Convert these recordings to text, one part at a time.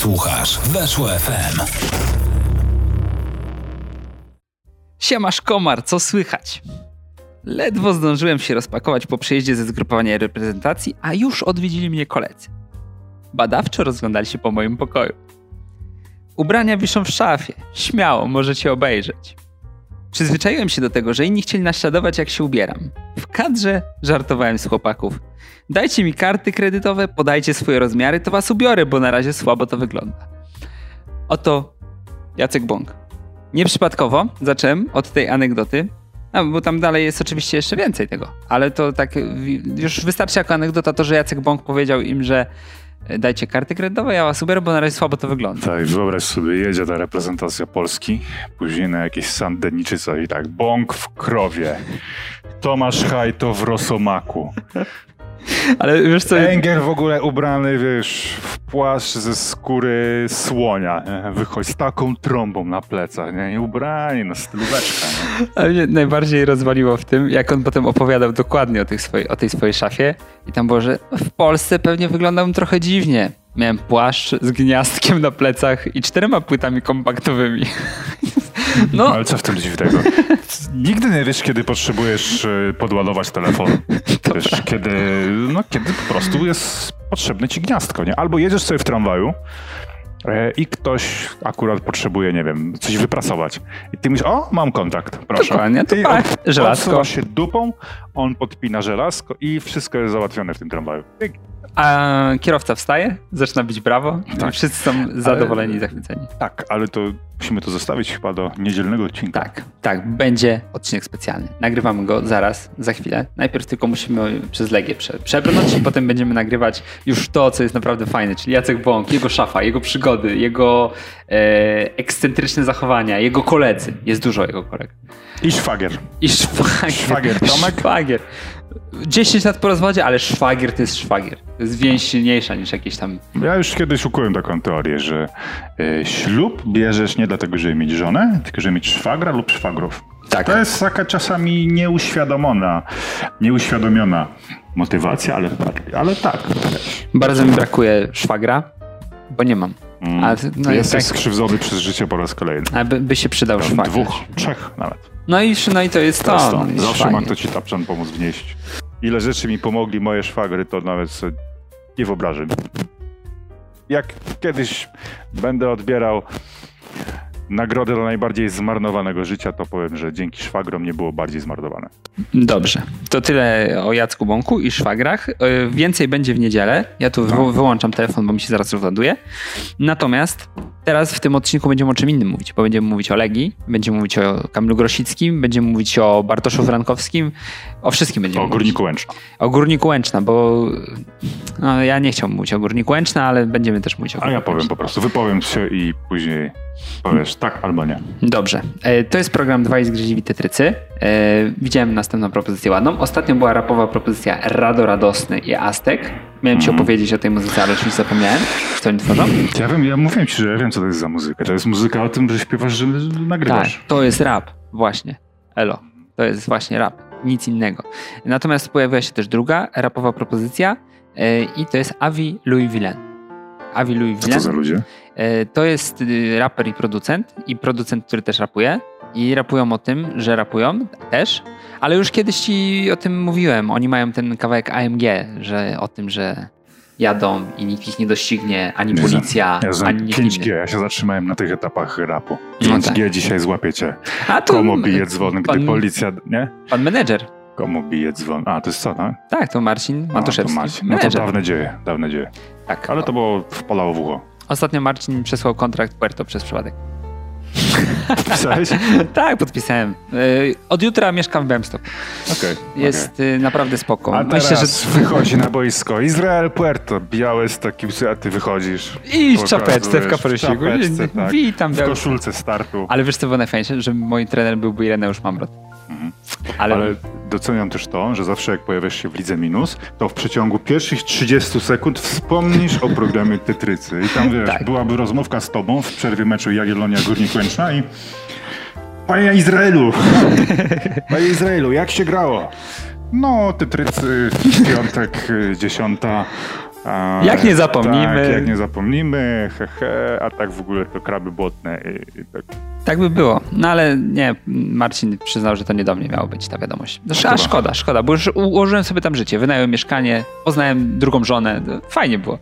Słuchasz Weszło FM. Siemasz komar, co słychać? Ledwo zdążyłem się rozpakować po przyjeździe ze zgrupowania reprezentacji, a już odwiedzili mnie koledzy. Badawczo rozglądali się po moim pokoju. Ubrania wiszą w szafie. Śmiało, możecie obejrzeć. Przyzwyczaiłem się do tego, że inni chcieli naśladować, jak się ubieram. W kadrze żartowałem z chłopaków. Dajcie mi karty kredytowe, podajcie swoje rozmiary, to was ubiorę, bo na razie słabo to wygląda. Oto Jacek Bąk. Nieprzypadkowo zacząłem od tej anegdoty, no, bo tam dalej jest oczywiście jeszcze więcej tego, ale to tak już wystarczy jako anegdota to, że Jacek Bąk powiedział im, że dajcie karty kredytowe, ja was bo na razie słabo to wygląda. Tak, wyobraź sobie, jedzie ta reprezentacja Polski, później na jakieś Sandeni czy coś i tak, Bąk w krowie, Tomasz Hajto w Rosomaku, ale wiesz co... Engel w ogóle ubrany, wiesz, w płaszcz ze skóry słonia. Nie? Wychodzi z taką trąbą na plecach, nie? I ubrani, stylóweczka. Nie? Ale mnie najbardziej rozwaliło w tym, jak on potem opowiadał dokładnie o, tych o tej swojej szafie. I tam było, że w Polsce pewnie wyglądałem trochę dziwnie. Miałem płaszcz z gniazdkiem na plecach i czterema płytami kompaktowymi. No. Ale co w tym dziwnego? Nigdy nie wiesz, kiedy potrzebujesz e, podładować telefon. Wiesz, kiedy, no, kiedy po prostu jest potrzebne ci gniazdko, nie? Albo jedziesz sobie w tramwaju e, i ktoś akurat potrzebuje, nie wiem, coś wyprasować. I ty mówisz, o, mam kontakt, proszę. Dokładnie, to I tak, żelazko. się dupą, on podpina żelazko i wszystko jest załatwione w tym tramwaju. A kierowca wstaje, zaczyna być brawo tak. wszyscy są zadowoleni i zachwyceni. Tak, ale to musimy to zostawić chyba do niedzielnego odcinka. Tak, tak, będzie odcinek specjalny. Nagrywamy go zaraz, za chwilę. Najpierw tylko musimy przez Legię prze, przebrnąć i potem będziemy nagrywać już to, co jest naprawdę fajne, czyli Jacek Bąk, jego szafa, jego przygody, jego e, ekscentryczne zachowania, jego koledzy. Jest dużo jego koleg. I szwagier. I szwagier. Szwagier. Tomek? Szwagier. 10 lat po rozwodzie, ale szwagier to jest szwagier. To jest więź silniejsza niż jakieś tam... Ja już kiedyś ukułem taką teorię, że y, ślub bierzesz nie dlatego, żeby mieć żonę, tylko żeby mieć szwagra lub szwagrów. Tak. To jest taka czasami nieuświadomiona, nieuświadomiona motywacja, ale, ale tak. Bardzo mi brakuje szwagra, bo nie mam. Mm. A, no Jesteś tak... skrzywdzony przez życie po raz kolejny. A by, się przydał szwagier. Dwóch, trzech nawet. No i, i to jest to. to. No Zawsze ma kto ci tapczan pomóc wnieść. Ile rzeczy mi pomogli moje szwagry, to nawet sobie nie wyobrażę. Jak kiedyś będę odbierał nagrodę dla najbardziej zmarnowanego życia, to powiem, że dzięki szwagrom nie było bardziej zmarnowane. Dobrze. To tyle o Jacku Bąku i szwagrach. E, więcej będzie w niedzielę. Ja tu no. wyłączam telefon, bo mi się zaraz rozładuje. Natomiast teraz w tym odcinku będziemy o czym innym mówić, bo będziemy mówić o Legii, będziemy mówić o Kamilu Grosickim, będziemy mówić o Bartoszu Frankowskim, o wszystkim będziemy o Górniku Łęczna. O Górniku Łęczna, bo no, ja nie chciałbym mówić o Górniku Łęczna, ale będziemy też mówić o Górniku A ja powiem po prostu, wypowiem się i później powiesz tak albo nie. Dobrze. E, to jest program Dwaj Zgryźliwi Tetrycy. E, widziałem następną propozycję ładną. Ostatnio była rapowa propozycja Rado Radosny i Aztek. Miałem ci mhm. opowiedzieć o tej muzyce, ale oczywiście zapomniałem, co oni tworzą. Ja wiem, ja mówiłem ci, że ja wiem, co to jest za muzyka. To jest muzyka o tym, że śpiewasz, że nagrywasz. Tak, to jest rap, właśnie. Elo. To jest właśnie rap. Nic innego. Natomiast pojawiła się też druga rapowa propozycja e, i to jest Avi Louis Villain. Avi Louis Villain. Co to za ludzie? E, to jest y, raper i producent, i producent, który też rapuje. I rapują o tym, że rapują też, ale już kiedyś ci o tym mówiłem. Oni mają ten kawałek AMG, że o tym, że jadą i nikt ich nie doścignie, ani ja policja, ja ani nikt 5G, inny. ja się zatrzymałem na tych etapach rapu. 5G no tak. dzisiaj złapiecie. A to Komu bije dzwon, gdy pan, policja, nie? Pan menedżer. Komu bije dzwon? A, to jest co, no? Tak, to Marcin Matuszewski. A, to Marcin. No to dawne dzieje, dawne dzieje. Tak. Ale to było wpalało w ucho. Ostatnio Marcin przesłał kontrakt Puerto przez przypadek. Podpisałeś? tak, podpisałem. Y, od jutra mieszkam w Białymstoku. Okay, Jest okay. naprawdę spoko. A Myślę, teraz że... wychodzi na boisko Izrael Puerto, białe z takim, a ty wychodzisz. I w czapeczce, w kapelusziku. Tak, Witam. W koszulce startu. Ale wiesz co było najfajniejsze? Że mój trener byłby Ireneusz Mamrot. Mhm. Ale... Ale doceniam też to, że zawsze jak pojawiasz się w Lidze Minus, to w przeciągu pierwszych 30 sekund wspomnisz o programie Tetrycy. I tam wiesz, tak. byłaby rozmówka z tobą w przerwie meczu Jagiellonia Górnik Łęczna i Panie Izraelu! Panie Izraelu, jak się grało? No, Tetrycy, piątek, dziesiąta. A, Jak nie zapomnimy. Tak, jak nie zapomnimy, he, he, a tak w ogóle to kraby błotne. I, i tak. Tak by było. No ale nie, Marcin przyznał, że to nie do mnie miało być ta wiadomość. No, a szkoda, szkoda, bo już ułożyłem sobie tam życie. Wynająłem mieszkanie, poznałem drugą żonę. Fajnie było.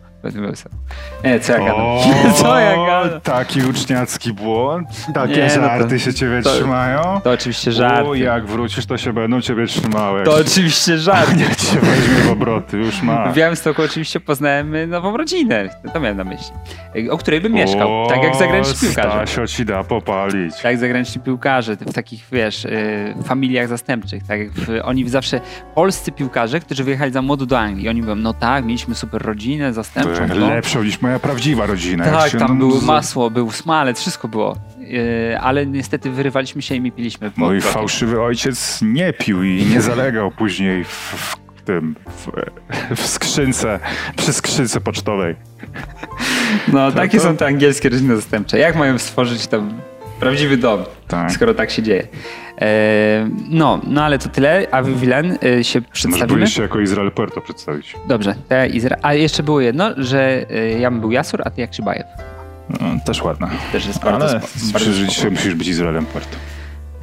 Nie, co ja gadam? Co ja gadam? Taki uczniacki błąd? Takie Nie, no to- żarty się ciebie to- trzymają? To oczywiście O, żart. jak wrócisz, to się będą ciebie trzymały. To oczywiście żart. Nie cię weźmie w obroty, już ma. W Białymstoku oczywiście poznałem y, nową rodzinę. To miałem na myśli. Y, O której bym mieszkał. Tak jak zagraniczni piłkarze. Stasio ci da popalić. Tak jak zagraniczni piłkarze, w takich, wiesz, y, familiach zastępczych, tak jak w, oni zawsze, polscy piłkarze, którzy wyjechali za młodu do Anglii, oni mówią, no tak, mieliśmy super rodzinę zastępczą. To no. Lepszą niż moja prawdziwa rodzina. Tak, tam było masło, był smalec, wszystko było. Yy, ale niestety wyrywaliśmy się i mi piliśmy. Mój fałszywy ojciec nie pił i nie zalegał później w, w tym, w, w skrzynce, przy skrzynce pocztowej. No, takie to- są te angielskie rodziny zastępcze. Jak mają stworzyć tam prawdziwy dom, Tak. skoro tak się dzieje? Yy, no, no ale to tyle. A wy, Wilen, yy, się Może przedstawimy? powinieneś się jako Izrael Puerto przedstawić. Dobrze. A jeszcze było jedno, że yy, ja bym był Jasur, a ty jak Szybajew. No, też ładne. Też jest bardzo, Ale dzisiaj musisz być Izraelem Puerto.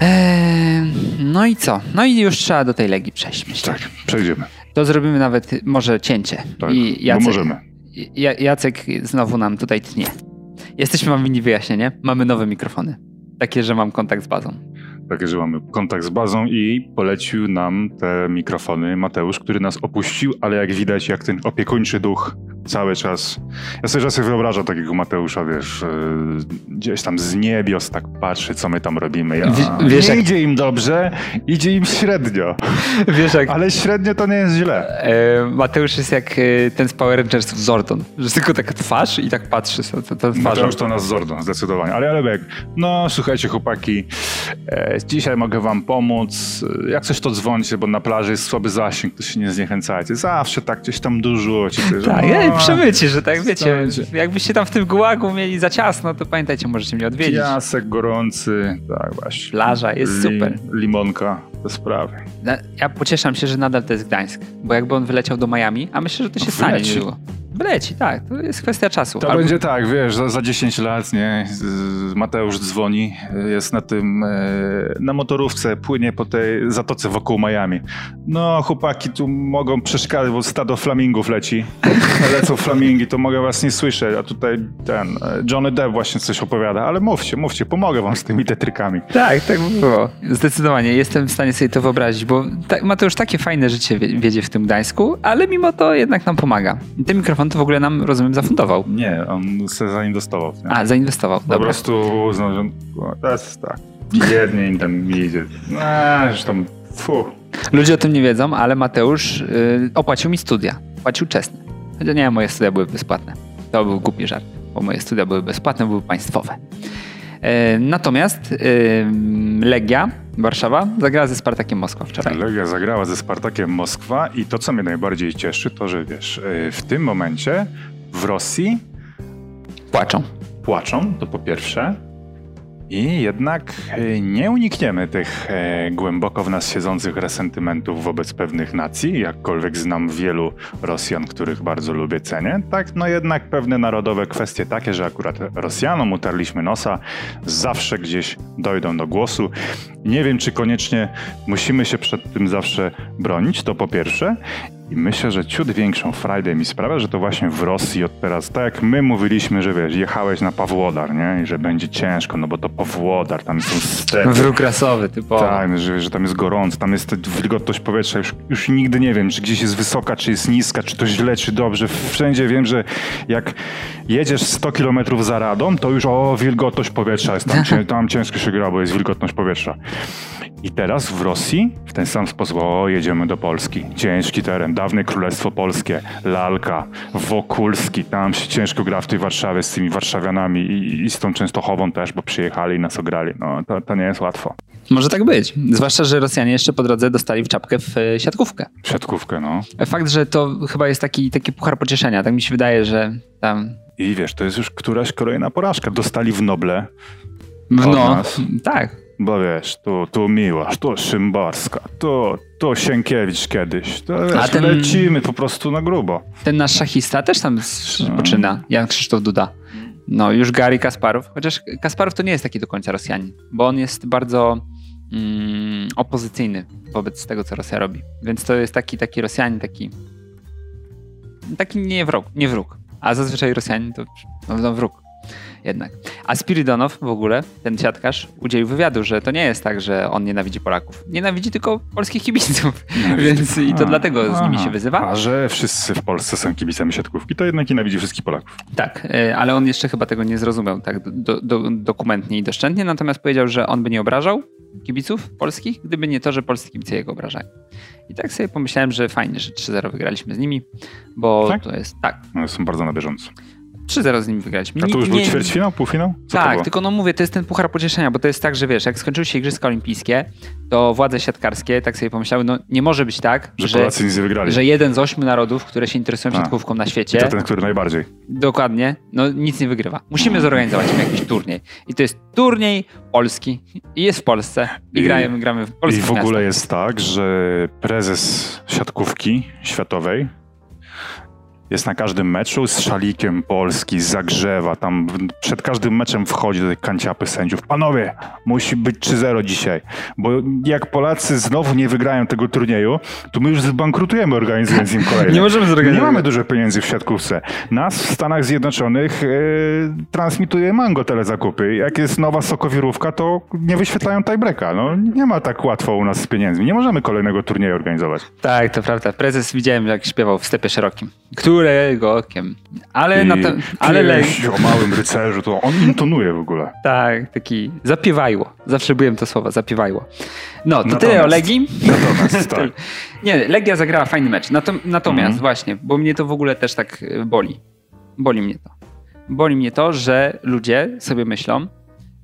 Eee, no i co? No i już trzeba do tej Legii przejść, myślę. Tak, przejdziemy. To zrobimy nawet może cięcie. Tak, I bo Jacek, możemy. Ja, Jacek znowu nam tutaj tnie. Jesteśmy wam winni wyjaśnienie. Mamy nowe mikrofony. Takie, że mam kontakt z bazą. Takie, że mamy kontakt z bazą i polecił nam te mikrofony Mateusz, który nas opuścił, ale jak widać, jak ten opiekuńczy duch cały czas. Ja sobie czasem wyobrażam takiego Mateusza, wiesz, e, gdzieś tam z niebios tak patrzy, co my tam robimy. Ja, Wi- wiesz, nie jak- idzie im dobrze, idzie im średnio. Wiesz jak... Ale średnio to nie jest źle. E, Mateusz jest jak e, ten z Power Rangers w Zordon, że tylko taka twarz i tak patrzy to, to. Mateusz to nas Zordon, zdecydowanie. Ale Alebek, no słuchajcie chłopaki, e, dzisiaj mogę wam pomóc. Jak coś to dzwońcie, bo na plaży jest słaby zasięg, to się nie zniechęcajcie. Zawsze tak gdzieś tam dużo. Ci coś, Tak, no, przemycie, że tak wiecie, jakbyście tam w tym gułagu mieli za ciasno, to pamiętajcie, możecie mnie odwiedzić. Piasek gorący, tak właśnie. Plaża jest super. Limonka, te sprawy. Ja pocieszam się, że nadal to jest Gdańsk, bo jakby on wyleciał do Miami, a myślę, że to się stanie niedługo. Wyleci, tak, to jest kwestia czasu. To Albo- będzie tak, wiesz, za, za 10 lat, nie, Mateusz dzwoni, jest na tym, e, na motorówce, płynie po tej zatoce wokół Miami. No, chłopaki tu mogą przeszkadzać, bo stado flamingów leci. Lecą flamingi, to mogę was nie słyszeć, a tutaj ten, e, Johnny Depp właśnie coś opowiada, ale mówcie, mówcie, pomogę wam z tymi tetrykami. Tak, tak by było. Zdecydowanie, jestem w stanie sobie to wyobrazić, bo ta, Mateusz takie fajne życie wie- wiedzie w tym Gdańsku, ale mimo to jednak nam pomaga. I ten mikrofon to w ogóle nam, rozumiem, zafundował. Nie, on se zainwestował. Nie? A, zainwestował, Po dobra. prostu uznał, że jest tak, biednie im tam idzie. No, zresztą, fu. Ludzie o tym nie wiedzą, ale Mateusz y, opłacił mi studia. Płacił czesne. Chociaż nie, moje studia były bezpłatne. To był głupi żart, bo moje studia były bezpłatne, były państwowe. E, natomiast y, Legia Warszawa zagrała ze Spartakiem Moskwa wczoraj. Legia zagrała ze Spartakiem Moskwa i to, co mnie najbardziej cieszy, to, że wiesz, y, w tym momencie w Rosji Płaczą. płaczą, to po pierwsze, i jednak y, nie unikniemy tych e, głęboko w nas siedzących resentymentów wobec pewnych nacji, jakkolwiek znam wielu Rosjan, których bardzo lubię, cenię. Tak, no jednak pewne narodowe kwestie takie, że akurat Rosjanom utarliśmy nosa, zawsze gdzieś dojdą do głosu. Nie wiem, czy koniecznie musimy się przed tym zawsze bronić, to po pierwsze. I myślę, że ciut większą frajdę mi sprawia, że to właśnie w Rosji od teraz, tak jak my mówiliśmy, że wiesz, jechałeś na Pawłodar, nie? I że będzie ciężko, no bo to Pawłodar, tam są stepy. Wróg rasowy, typowo. Tak, że, że tam jest gorąco, tam jest wilgotność powietrza, już, już nigdy nie wiem, czy gdzieś jest wysoka, czy jest niska, czy to źle, czy dobrze. Wszędzie wiem, że jak jedziesz 100 km za radą, to już o, wilgotność powietrza jest tam, tam ciężko się gra, bo jest wilgotność powietrza. I teraz w Rosji w ten sam sposób, o, jedziemy do Polski, ciężki teren, dawne Królestwo Polskie, Lalka, Wokulski, tam się ciężko gra w tej Warszawie z tymi warszawianami i, i z tą Częstochową też, bo przyjechali i nas ograli. No, to, to nie jest łatwo. Może tak być. Zwłaszcza, że Rosjanie jeszcze po drodze dostali w czapkę w e, siatkówkę. Siatkówkę, no. Fakt, że to chyba jest taki, taki puchar pocieszenia. Tak mi się wydaje, że tam. I wiesz, to jest już któraś kolejna porażka. Dostali w Noble. w- No, tak. Bo wiesz, tu, tu Miłasz, tu Szymborska, tu, tu Sienkiewicz kiedyś. To wiesz, ten- lecimy po prostu na grubo. Ten nasz szachista też tam s- poczyna, Jan Krzysztof Duda. No, już Gary Kasparow, chociaż Kasparow to nie jest taki do końca Rosjanin, bo on jest bardzo mm, opozycyjny wobec tego, co Rosja robi. Więc to jest taki, taki Rosjanin, taki taki nie wróg, nie wróg. A zazwyczaj Rosjanin to no, no wróg jednak. A Spirydonow w ogóle, ten siatkarz, udzielił wywiadu, że to nie jest tak, że on nienawidzi Polaków. Nienawidzi tylko polskich kibiców. Więc i to A, dlatego z nimi się wyzywa. A że wszyscy w Polsce są kibicami siatkówki, to jednak nienawidzi wszystkich Polaków. Tak, e, ale on jeszcze chyba tego nie zrozumiał tak do, do, dokumentnie i doszczętnie, natomiast powiedział, że on by nie obrażał kibiców polskich, gdyby nie to, że polscy kibice jego obrażają. I tak sobie pomyślałem, że fajnie, że 3-0 wygraliśmy z nimi, bo Tak? to jest, tak, No, są bardzo na bieżąco. 3-0 z nimi wygraliśmy. A to już Nie- był ćwierćfinał, półfinał? Co tak, tylko no mówię, to jest ten puchar pocieszenia, bo to jest tak, że wiesz, jak skończyły się Igrzyska Olimpijskie, to władze siatkarskie tak sobie pomyślały, no nie może być tak, Że że, Polacy nic nie wygrali. że jeden z ośmiu narodów, które się interesują siatkówką na I świecie, to ten, który najbardziej. Dokładnie. No nic nie wygrywa. Musimy zorganizować im jakiś turniej. I to jest turniej polski. I jest w Polsce. I, I- gramy, gramy w I polskich w ogóle miastach. jest tak, że prezes siatkówki światowej jest na każdym meczu z szalikiem Polski, zagrzewa, tam przed każdym meczem wchodzi do tej kanciapy sędziów. Panowie, musi być 3-0 dzisiaj, bo jak Polacy znowu nie wygrają tego turnieju, to my już zbankrutujemy organizując im kolejny. Nie możemy zorganizować. Nie mamy dużo pieniędzy w siatkówce. Nas w Stanach Zjednoczonych e, transmituje Mango telezakupy. Jak jest nowa sokowirówka, to nie wyświetlają tiebreaka. No, nie ma tak łatwo u nas z pieniędzmi. Nie możemy kolejnego turnieju organizować. Tak, to prawda. Prezes widziałem, jak śpiewał w stepie szerokim. Którego okiem. Ale, I na to, ale le... pieśń o małym rycerzu, to on intonuje w ogóle. Tak, taki zapiewajło. Zawsze byłem to słowo, zapiewajło. No, to tyle o Natomiast- Legii. Natomiast tak. Nie, Legia zagrała fajny mecz. Natom- Natomiast Mhm. właśnie, bo mnie to w ogóle też tak y, boli. Boli mnie to. Boli mnie to, że ludzie sobie myślą,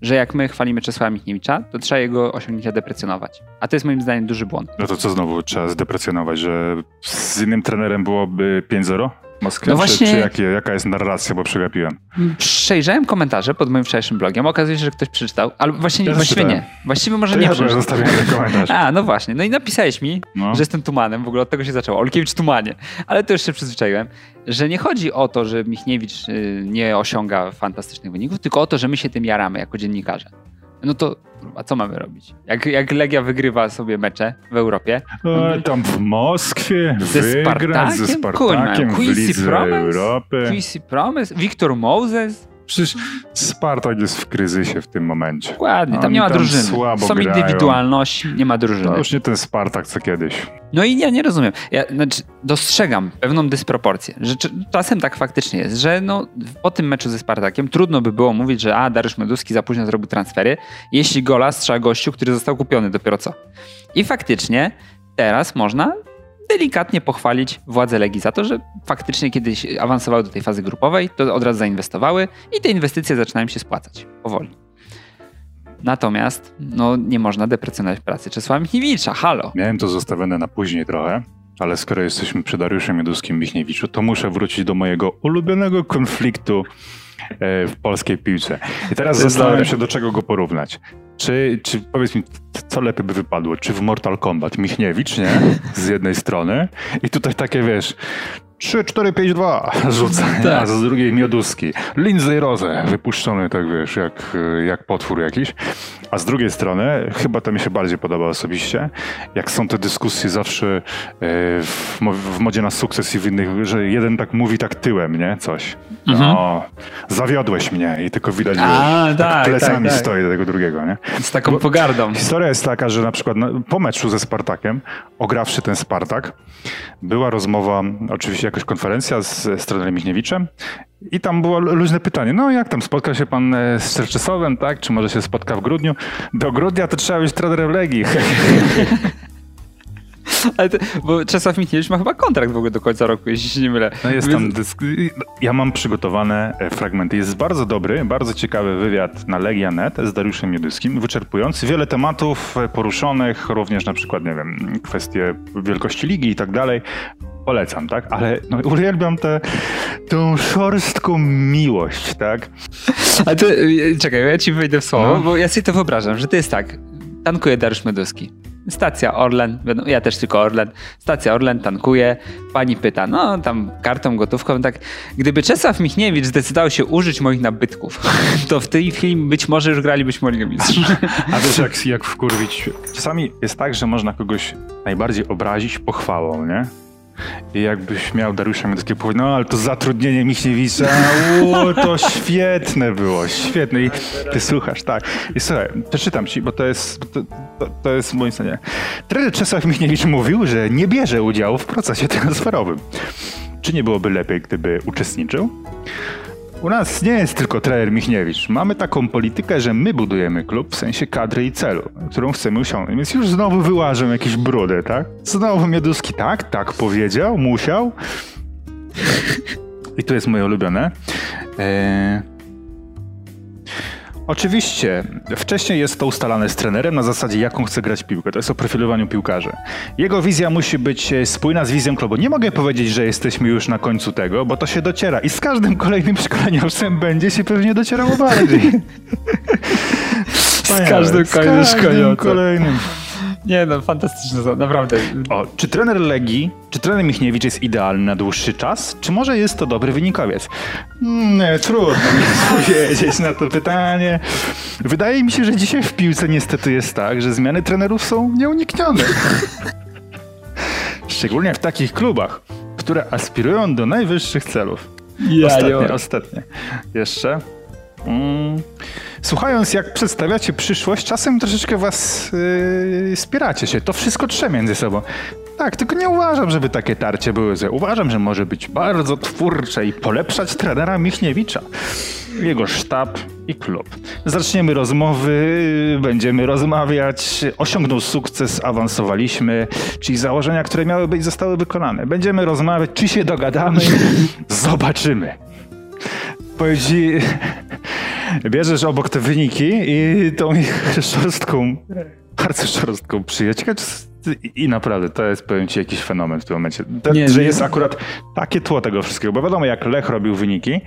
że jak my chwalimy Czesława Michniewicza, to trzeba jego osiągnięcia deprecjonować. A to jest moim zdaniem duży błąd. No to co znowu trzeba zdeprecjonować, że z innym trenerem byłoby 5-0 w Moskwie? No właśnie- Czy, czy jakie, jaka jest narracja, bo przegapiłem? Przejrzałem komentarze pod moim wczorajszym blogiem. Okazuje się, że ktoś przeczytał, ale właśnie, Ja właściwie czytałem. nie. Właściwie może To nie ja przeczytał. zostawiłem ten komentarz. A, no właśnie. No i napisałeś mi, No. że jestem tumanem. W ogóle od tego się zaczęło. Olkiewicz tumanie. Ale to już się przyzwyczaiłem, że nie chodzi o to, że Michniewicz y, nie osiąga fantastycznych wyników, tylko o to, że my się tym jaramy jako dziennikarze. No to a co mamy robić? Jak, jak Legia wygrywa sobie mecze w Europie, O, tam w Moskwie Ze wygrać ze Spartakiem? Spartakiem w Lidze Promes? Europy. Quincy Promes, Victor Moses, Przecież Spartak jest w kryzysie w tym momencie. dokładnie, tam Oni nie ma tam drużyny. słabo Są grają. indywidualności, nie ma drużyny. To już nie ten Spartak co kiedyś. No i ja nie rozumiem. Ja znaczy, dostrzegam pewną dysproporcję, że cz- czasem tak faktycznie jest, że no, po tym meczu ze Spartakiem trudno by było mówić, że a, Dariusz Meduski za późno zrobił transfery, jeśli gola strzela gościu, który został kupiony dopiero co. I faktycznie teraz można delikatnie pochwalić władze Legii za to, że faktycznie kiedyś awansowały do tej fazy grupowej, to od razu zainwestowały i te inwestycje zaczynają się spłacać powoli. Natomiast no, nie można deprecjonować pracy Czesława Michniewicza. Halo. Miałem to zostawione na później trochę, ale skoro jesteśmy przy Dariuszem Mieduskim Michniewiczu, to muszę wrócić do mojego ulubionego konfliktu e, w polskiej piłce. I teraz zastanawiam się, do czego go porównać. Czy, czy powiedz mi, co lepiej by wypadło? Czy w Mortal Kombat Michniewicz, nie? Z jednej strony i tutaj takie, wiesz, 3, 4, 5, 2 rzuca, Tak. a z drugiej Mioduski. Lindsay Rose, wypuszczony tak, wiesz, jak, jak potwór jakiś. A z drugiej strony, chyba to mi się bardziej podoba osobiście, jak są te dyskusje zawsze e, w, w modzie na sukces i w innych, że jeden tak mówi tak tyłem, nie? Coś. No, zawiodłeś mnie i tylko widać, Mhm. A, że tak, plecami tak, tak. stoi do tego drugiego, nie? Z taką pogardą. Historia jest taka, że na przykład na, po meczu ze Spartakiem, ograwszy ten Spartak, była rozmowa, oczywiście jakaś konferencja z, trenerem Michniewiczem i tam było lu- luźne pytanie, no jak tam, spotka się pan e, z Czerczesowem, tak? Czy może się spotka w grudniu? Do grudnia to trzeba być trenerem Legii. Ale to, bo Czesław Michniewicz ma chyba kontrakt w ogóle do końca roku, jeśli się nie mylę. No jest tam dysk... Ja mam przygotowane e, fragmenty. Jest bardzo dobry, bardzo ciekawy wywiad na Legia.net z Dariuszem Miedyskim, wyczerpujący. Wiele tematów e, poruszonych, również na przykład, nie wiem, kwestie wielkości ligi i tak dalej. Polecam, tak? Ale no, uwielbiam tę tą szorstką miłość, tak? Ale to, y, czekaj, ja ci wejdę w słowo, no. bo ja sobie to wyobrażam, że to jest tak, tankuje Dariusz Meduski. Stacja Orlen, ja też tylko Orlen. Stacja Orlen tankuje. Pani pyta, no tam kartą, gotówką, tak. Gdyby Czesław Michniewicz zdecydował się użyć moich nabytków, to w tej chwili być może już gralibyśmy Ligę Mistrzów. A wiesz, jak, jak wkurwić? Czasami jest tak, że można kogoś najbardziej obrazić pochwałą, nie? I jakbyś miał Dariusza Miodzkiego powiedzieć, no ale to zatrudnienie Michniewicza, o, to świetne było, świetne. I ty słuchasz, tak. I słuchaj, przeczytam ci, bo to jest, to, to, to jest moje zdanie. Trener Czesław Michniewicz mówił, że nie bierze udziału w procesie transferowym. Czy nie byłoby lepiej, gdyby uczestniczył? U nas nie jest tylko trener Michniewicz. Mamy taką politykę, że my budujemy klub w sensie kadry i celu, którą chcemy osiągnąć. Więc już znowu wyłażę jakieś brudy, tak? Znowu Mioduski tak, tak powiedział, musiał. I to jest moje ulubione. Eee... Oczywiście, wcześniej jest to ustalane z trenerem na zasadzie, jaką chce grać piłkę. To jest o profilowaniu piłkarzy. Jego wizja musi być e, spójna z wizją klubu. Nie mogę powiedzieć, że jesteśmy już na końcu tego, bo to się dociera. I z każdym kolejnym szkoleniowcem będzie się pewnie docierało bardziej. z każdym kolejnym szkoleniowcem. Nie no, fantastyczne naprawdę. O, czy trener Legii, czy trener Michniewicz jest idealny na dłuższy czas, czy może jest to dobry wynikowiec? Hmm, nie, trudno mi odpowiedzieć na to pytanie. Wydaje mi się, że dzisiaj w piłce niestety jest tak, że zmiany trenerów są nieuniknione. Szczególnie w takich klubach, które aspirują do najwyższych celów. Ja, ostatnie, ostatnie. Jeszcze. Mm. Słuchając, jak przedstawiacie przyszłość, czasem troszeczkę was yy, spieracie się. To wszystko trze między sobą. Tak, tylko nie uważam, żeby takie tarcie były złe. Uważam, że może być bardzo twórcze i polepszać trenera Michniewicza, jego sztab i klub. Zaczniemy rozmowy, będziemy rozmawiać. Osiągnął sukces, awansowaliśmy, czyli założenia, które miały być, zostały wykonane. Będziemy rozmawiać, czy się dogadamy, zobaczymy. Powiedzi, bierzesz obok te wyniki i tą ich szorstką, bardzo szorstką przyjaciółkę i naprawdę to jest, powiem ci, jakiś fenomen w tym momencie. Te, nie, że nie. jest akurat takie tło tego wszystkiego, bo wiadomo, jak Lech robił wyniki, e,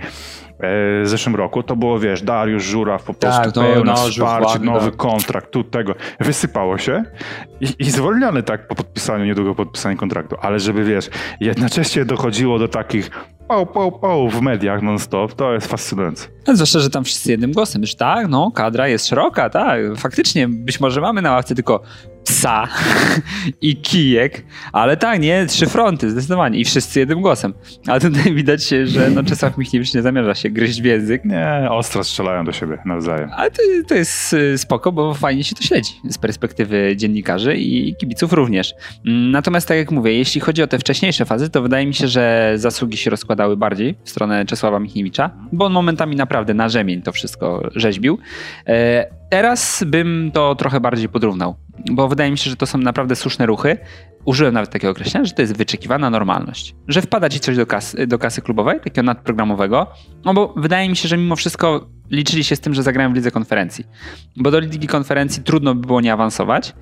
w zeszłym roku, to było, wiesz, Dariusz Żuraw, po prostu tak, pełne no, wsparcie, nowy kontrakt, tu tego. Wysypało się i, i zwolniony tak po podpisaniu, niedługo podpisaniu kontraktu. Ale żeby, wiesz, jednocześnie dochodziło do takich pał, pał, pał w mediach non-stop, to jest fascynujące. Zwłaszcza, że tam wszyscy jednym głosem, już tak, no, kadra jest szeroka, tak, faktycznie, być może mamy na ławce tylko psa i kijek, ale tak, nie, trzy fronty, zdecydowanie i wszyscy jednym głosem. Ale tutaj widać, że no, Czesław Michniewicz nie zamierza się gryźć w język. Nie, ostro strzelają do siebie nawzajem. Ale to, to jest y, spoko, bo fajnie się to śledzi z perspektywy dziennikarzy i kibiców również. Mm, natomiast tak jak mówię, jeśli chodzi o te wcześniejsze fazy, to wydaje mi się, że zasługi się rozkładały bardziej w stronę Czesława Michniewicza, bo on momentami naprawdę na rzemień to wszystko rzeźbił. E, teraz bym to trochę bardziej podrównał bo wydaje mi się, że to są naprawdę słuszne ruchy. Użyłem nawet takiego określenia, że to jest wyczekiwana normalność. Że wpada ci coś do kasy, do kasy klubowej, takiego nadprogramowego, no bo wydaje mi się, że mimo wszystko liczyli się z tym, że zagrają w lidze konferencji. Bo do ligi konferencji trudno by było nie awansować.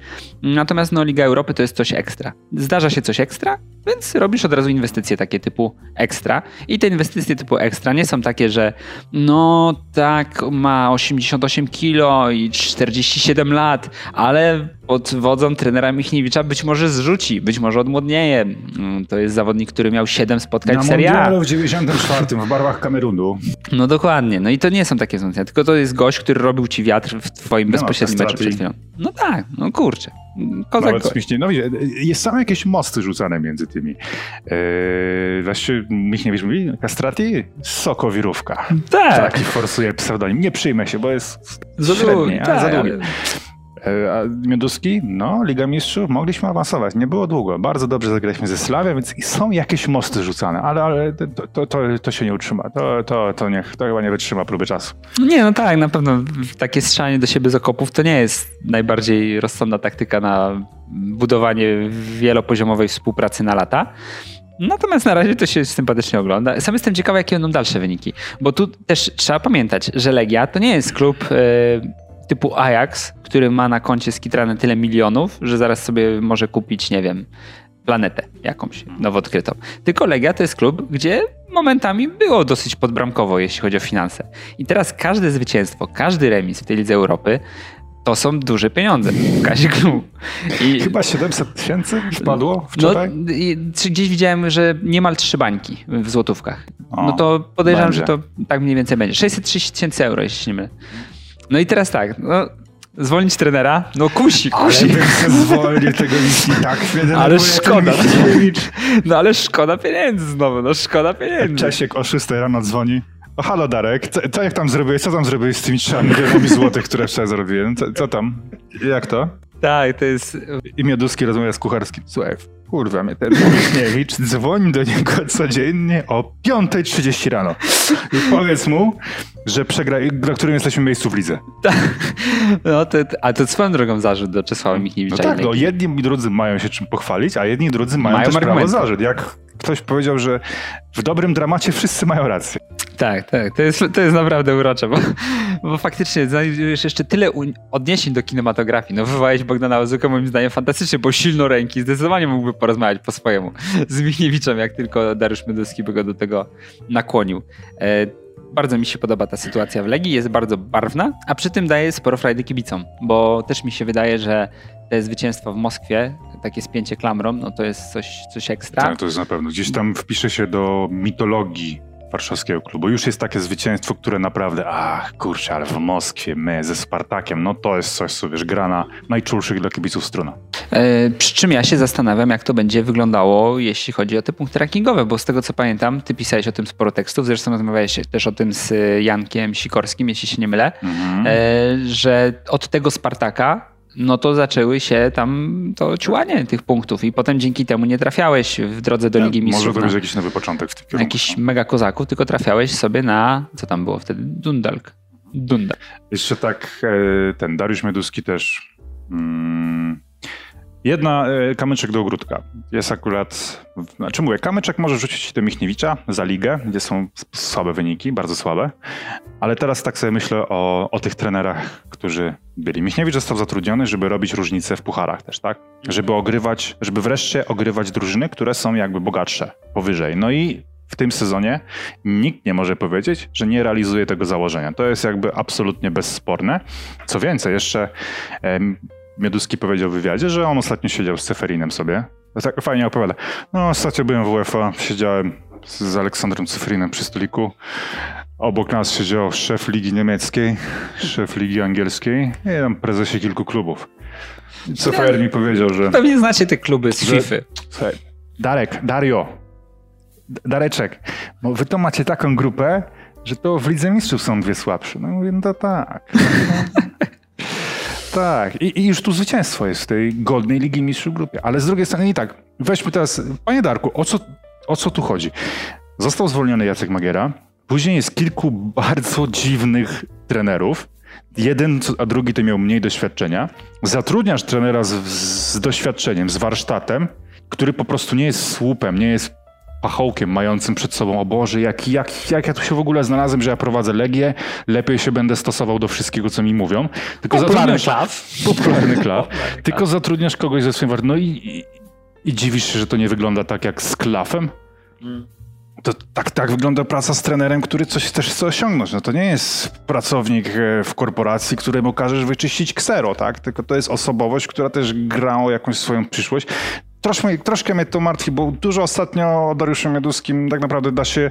Natomiast no, Liga Europy to jest coś ekstra. Zdarza się coś ekstra, więc robisz od razu inwestycje takie typu ekstra. I te inwestycje typu ekstra nie są takie, że no tak, ma 88 kilo i 47 lat, ale pod wodzą trenera Michniewicza być może zrzuci, być może odmłodnieje. Mm, to jest zawodnik, który miał 7 spotkań Na w Serie A. w 94 w barwach Kamerunu. No dokładnie. No i to nie są takie wzmocnienia, tylko to jest gość, który robił ci wiatr w twoim bezpośrednim meczu przed chwilą. No tak, no kurczę. Kozak Nawet. No jest same jakieś mosty rzucane między tymi. Eee, właściwie Michniewicz mówi, kastrati, sokowirówka. Tak. Taki forsuje pseudonim. Nie przyjmę się, bo jest za średnie, tak, za długie. E, a Mioduski, no, Liga Mistrzów, mogliśmy awansować. Nie było długo. Bardzo dobrze zagraliśmy ze Slavia, więc są jakieś mosty rzucane, ale, ale to, to, to, się nie utrzyma. To, to, to, to chyba nie wytrzyma próby czasu. Nie, no tak, na pewno takie strzelanie do siebie z okopów to nie jest najbardziej rozsądna taktyka na budowanie wielopoziomowej współpracy na lata. Natomiast na razie to się sympatycznie ogląda. Sam jestem ciekawy, jakie będą dalsze wyniki. Bo tu też trzeba pamiętać, że Legia to nie jest klub e, typu Ajax, który ma na koncie skitrane tyle milionów, że zaraz sobie może kupić, nie wiem, planetę jakąś nowo odkrytą. Tylko Legia to jest klub, gdzie momentami było dosyć podbramkowo, jeśli chodzi o finanse. I teraz każde zwycięstwo, każdy remis w tej Lidze Europy to są duże pieniądze w kasie klubu. I, Chyba 700 tysięcy wpadło wczoraj? No, gdzieś widziałem, że niemal trzy bańki w złotówkach. O, no to podejrzewam, będzie. że to tak mniej więcej będzie. 630 tysięcy euro, jeśli nie mylę. No i teraz tak, no, zwolnić trenera? No kusi, kusi. Ale zwolnił tego i tak Ale szkoda. No ale szkoda pieniędzy znowu, no szkoda pieniędzy. Czesiek o 6 rano dzwoni. O, halo Darek, co, co, jak tam zrobiłeś? Co tam zrobiłeś z tymi 3 milionami złotych, które wczoraj zrobiłem? Co, co tam? Jak to? Tak, to jest... I Mioduski rozmawia z Kucharskim. Słuchaj, kurwa mnie ten Michniewicz dzwoni do niego codziennie o 5.30 rano. I powiedz mu, że przegra, dla którym jesteśmy miejscu w lidze. Tak. No to, a to swoją drogą zarzut do Czesława Michniewicza. No tak, no jedni i drudzy mają się czym pochwalić, a jedni i drudzy mają, mają też argumenty. prawo zarzut. Jak ktoś powiedział, że w dobrym dramacie wszyscy mają rację. Tak, tak. To jest, to jest naprawdę urocze, bo, bo faktycznie znajdujesz jeszcze tyle odniesień do kinematografii. No wywołałeś Bogdana Ozuka moim zdaniem fantastycznie, bo silno ręki. Zdecydowanie mógłby porozmawiać po swojemu z Michniewiczem, jak tylko Dariusz Mydowski by go do tego nakłonił. E, bardzo mi się podoba ta sytuacja w Legii, jest bardzo barwna, a przy tym daje sporo frajdy kibicom, bo też mi się wydaje, że te zwycięstwo w Moskwie, takie spięcie klamrą, no to jest coś, coś ekstra. Tak, to jest na pewno. Gdzieś tam wpisze się do mitologii warszawskiego klubu. Już jest takie zwycięstwo, które naprawdę, ach kurczę, ale w Moskwie my ze Spartakiem, no to jest coś, co wiesz, gra na najczulszych dla kibiców strona. E, przy czym ja się zastanawiam, jak to będzie wyglądało, jeśli chodzi o te punkty rankingowe, bo z tego co pamiętam, ty pisałeś o tym sporo tekstów, zresztą rozmawiałeś też o tym z Jankiem Sikorskim, jeśli się nie mylę, mhm. e, że od tego Spartaka no to zaczęły się tam to ciłanie tych punktów i potem dzięki temu nie trafiałeś w drodze do Ligi Mistrzów. Może to być jakiś nowy początek w tym kierunku. Jakiś no. mega kozaków, tylko trafiałeś sobie na, co tam było wtedy, Dundalk. Dundalk. Jeszcze tak, e, ten Dariusz Meduski też mm, Jedna, e, kamyczek do ogródka. Jest akurat, znaczy mówię, kamyczek może rzucić do Michniewicza za ligę, gdzie są słabe wyniki, bardzo słabe, ale teraz tak sobie myślę o, o tych trenerach, którzy byli. Michniewicz został zatrudniony, żeby robić różnice w pucharach też, tak? Żeby ogrywać, żeby wreszcie ogrywać drużyny, które są jakby bogatsze, powyżej. No i w tym sezonie nikt nie może powiedzieć, że nie realizuje tego założenia. To jest jakby absolutnie bezsporne. Co więcej, jeszcze Mioduski powiedział w wywiadzie, że on ostatnio siedział z Ceferinem sobie. Tak fajnie opowiada. No, ostatnio byłem w UEFA, siedziałem z Aleksandrem Ceferinem przy stoliku. Obok nas siedział szef ligi niemieckiej, szef ligi angielskiej i tam prezesie kilku klubów. Cefer mi powiedział, że... Pewnie znacie te kluby z FIFA. Słuchaj, Darek, Dario, Dareczek, bo wy to macie taką grupę, że to w Lidze Mistrzów są dwie słabsze. No mówię, no to tak. Tak, I, i już tu zwycięstwo jest w tej godnej Ligi Mistrzów grupie. Ale z drugiej strony nie tak. Weźmy teraz, panie Darku, o co, o co tu chodzi? Został zwolniony Jacek Magiera. Później jest kilku bardzo dziwnych trenerów. Jeden, a drugi to miał mniej doświadczenia. Zatrudniasz trenera z, z doświadczeniem, z warsztatem, który po prostu nie jest słupem, nie jest pachołkiem mającym przed sobą, o Boże, jak, jak, jak ja tu się w ogóle znalazłem, że ja prowadzę Legię, lepiej się będę stosował do wszystkiego, co mi mówią. Tylko popularny. Popularny klaw. Tylko zatrudniasz kogoś ze swoim wartością. No i, i, i, dziwisz się, że to nie wygląda tak jak z klafem? Mm. To tak, tak wygląda praca z trenerem, który coś też chce osiągnąć. No to nie jest pracownik e, w korporacji, któremu każesz wyczyścić ksero, tak? Tylko to jest osobowość, która też gra o jakąś swoją przyszłość troszkę, troszkę mnie to martwi, bo dużo ostatnio o Dariuszu Mioduskim tak naprawdę da się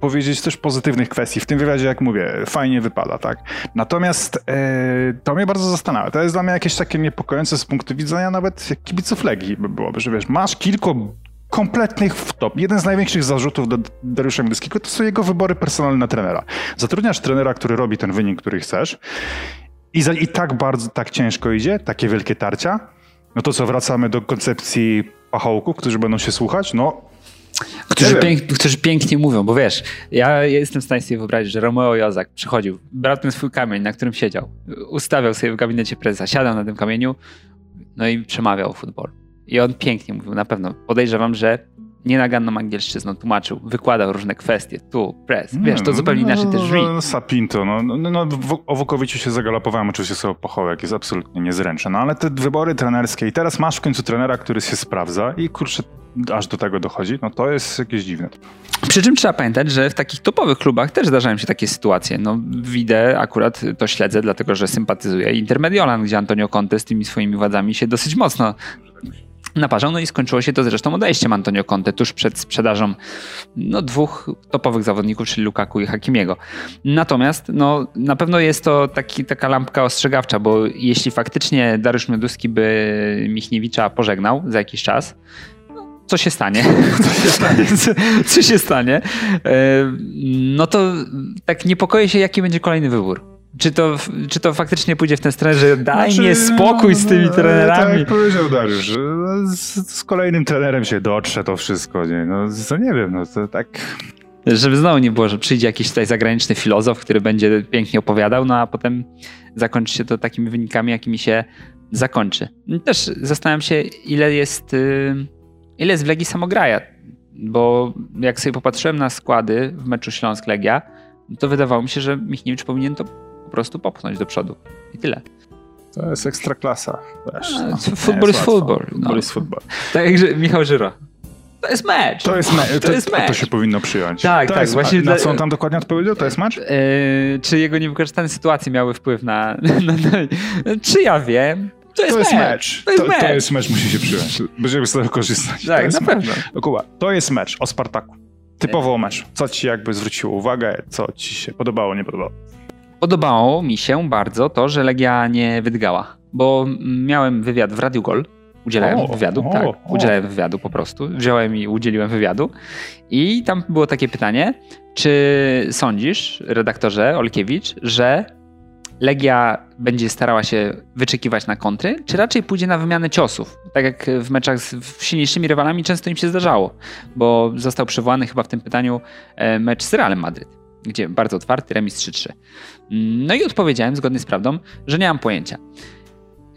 powiedzieć też pozytywnych kwestii. W tym wywiadzie, jak mówię, fajnie wypada, tak? Natomiast e, to mnie bardzo zastanawia. To jest dla mnie jakieś takie niepokojące z punktu widzenia nawet kibiców Legii by byłoby, że wiesz, masz kilku kompletnych w top. Jeden z największych zarzutów do Dariusza Mioduskiego to są jego wybory personalne na trenera. Zatrudniasz trenera, który robi ten wynik, który chcesz i, za, i tak bardzo, tak ciężko idzie, takie wielkie tarcia, no to co, wracamy do koncepcji pachołków, którzy będą się słuchać? No, Którzy, pięk, którzy pięknie mówią, bo wiesz, ja jestem w stanie sobie wyobrazić, że Romeo Jozak przychodził, brał ten swój kamień, na którym siedział, ustawiał sobie w gabinecie prezesa, siadał na tym kamieniu, No i przemawiał o futbolu. I on pięknie mówił, na pewno. Podejrzewam, że nienaganną angielszczyzną tłumaczył, wykładał różne kwestie, tu, press, wiesz, to zupełnie no, inaczej no, też brzmi. No, Sapinto, no, no, no w- o Wukowiciu się zagalopowałem oczywiście sobie Pochołek, jest absolutnie niezręczny, no ale te wybory trenerskie i teraz masz w końcu trenera, który się sprawdza i kurczę, aż do tego dochodzi, no to jest jakieś dziwne. Przy czym trzeba pamiętać, że w takich topowych klubach też zdarzają się takie sytuacje. No, widzę, akurat to śledzę, dlatego że sympatyzuję Intermediolan, gdzie Antonio Conte z tymi swoimi władzami się dosyć mocno naparzał, no i skończyło się to zresztą odejściem Antonio Conte tuż przed sprzedażą no, dwóch topowych zawodników, czyli Lukaku i Hakimiego. Natomiast no, na pewno jest to taki, taka lampka ostrzegawcza, bo jeśli faktycznie Dariusz Mioduski by Michniewicza pożegnał za jakiś czas, no, co się stanie? Co się stanie? co się stanie? E, No to tak niepokoję się, jaki będzie kolejny wybór. Czy to, czy to faktycznie pójdzie w ten stronę, że daj Znaczy, mnie spokój z tymi no, Tak trenerami? jak powiedział Dariusz, że z, z kolejnym trenerem się dotrze to wszystko, nie? No to nie wiem, no to tak... Żeby znowu nie było, że przyjdzie jakiś tutaj zagraniczny filozof, który będzie pięknie opowiadał, no a potem zakończy się to takimi wynikami, jakimi się zakończy. Też zastanawiam się, ile jest, y, ile jest w Legii samograja, bo jak sobie popatrzyłem na składy w meczu Śląsk-Legia, to wydawało mi się, że Michniewicz powinien to po prostu popchnąć do przodu. I tyle. To jest ekstraklasa. Wiesz, A, no, futbol jest futbol, no. Futbol jest futbol. Tak jak Michał Żyro. To jest mecz. To jest, me- To jest mecz. To się powinno przyjąć. Tak, to tak, Jest, właśnie Na co on tam dokładnie odpowiedział? To jest mecz? Eee, czy jego niewykorzystane sytuacje miały wpływ na, na, na... Czy ja wiem? To jest, To jest mecz. mecz. To jest to, mecz. to jest mecz, musi się przyjąć. Będziemy z tego korzystać. to Tak, jest na mecz. pewno. No, Kuba, to jest mecz o Spartaku. Typowo o mecz. Co ci jakby zwróciło uwagę? Co ci się podobało, nie podobało? Podobało mi się bardzo to, że Legia nie wydgała, bo miałem wywiad w Radiu Gol. Udzielałem O, wywiadu, o, tak. o. Udzielałem wywiadu po prostu. Wziąłem i udzieliłem wywiadu. I tam było takie pytanie, czy sądzisz, redaktorze Olkiewicz, że Legia będzie starała się wyczekiwać na kontry, czy raczej pójdzie na wymianę ciosów? Tak jak w meczach z silniejszymi rywalami często im się zdarzało, bo został przywołany chyba w tym pytaniu e, mecz z Realem Madryt, gdzie bardzo otwarty, remis 3-3. No i odpowiedziałem zgodnie z prawdą, że nie mam pojęcia.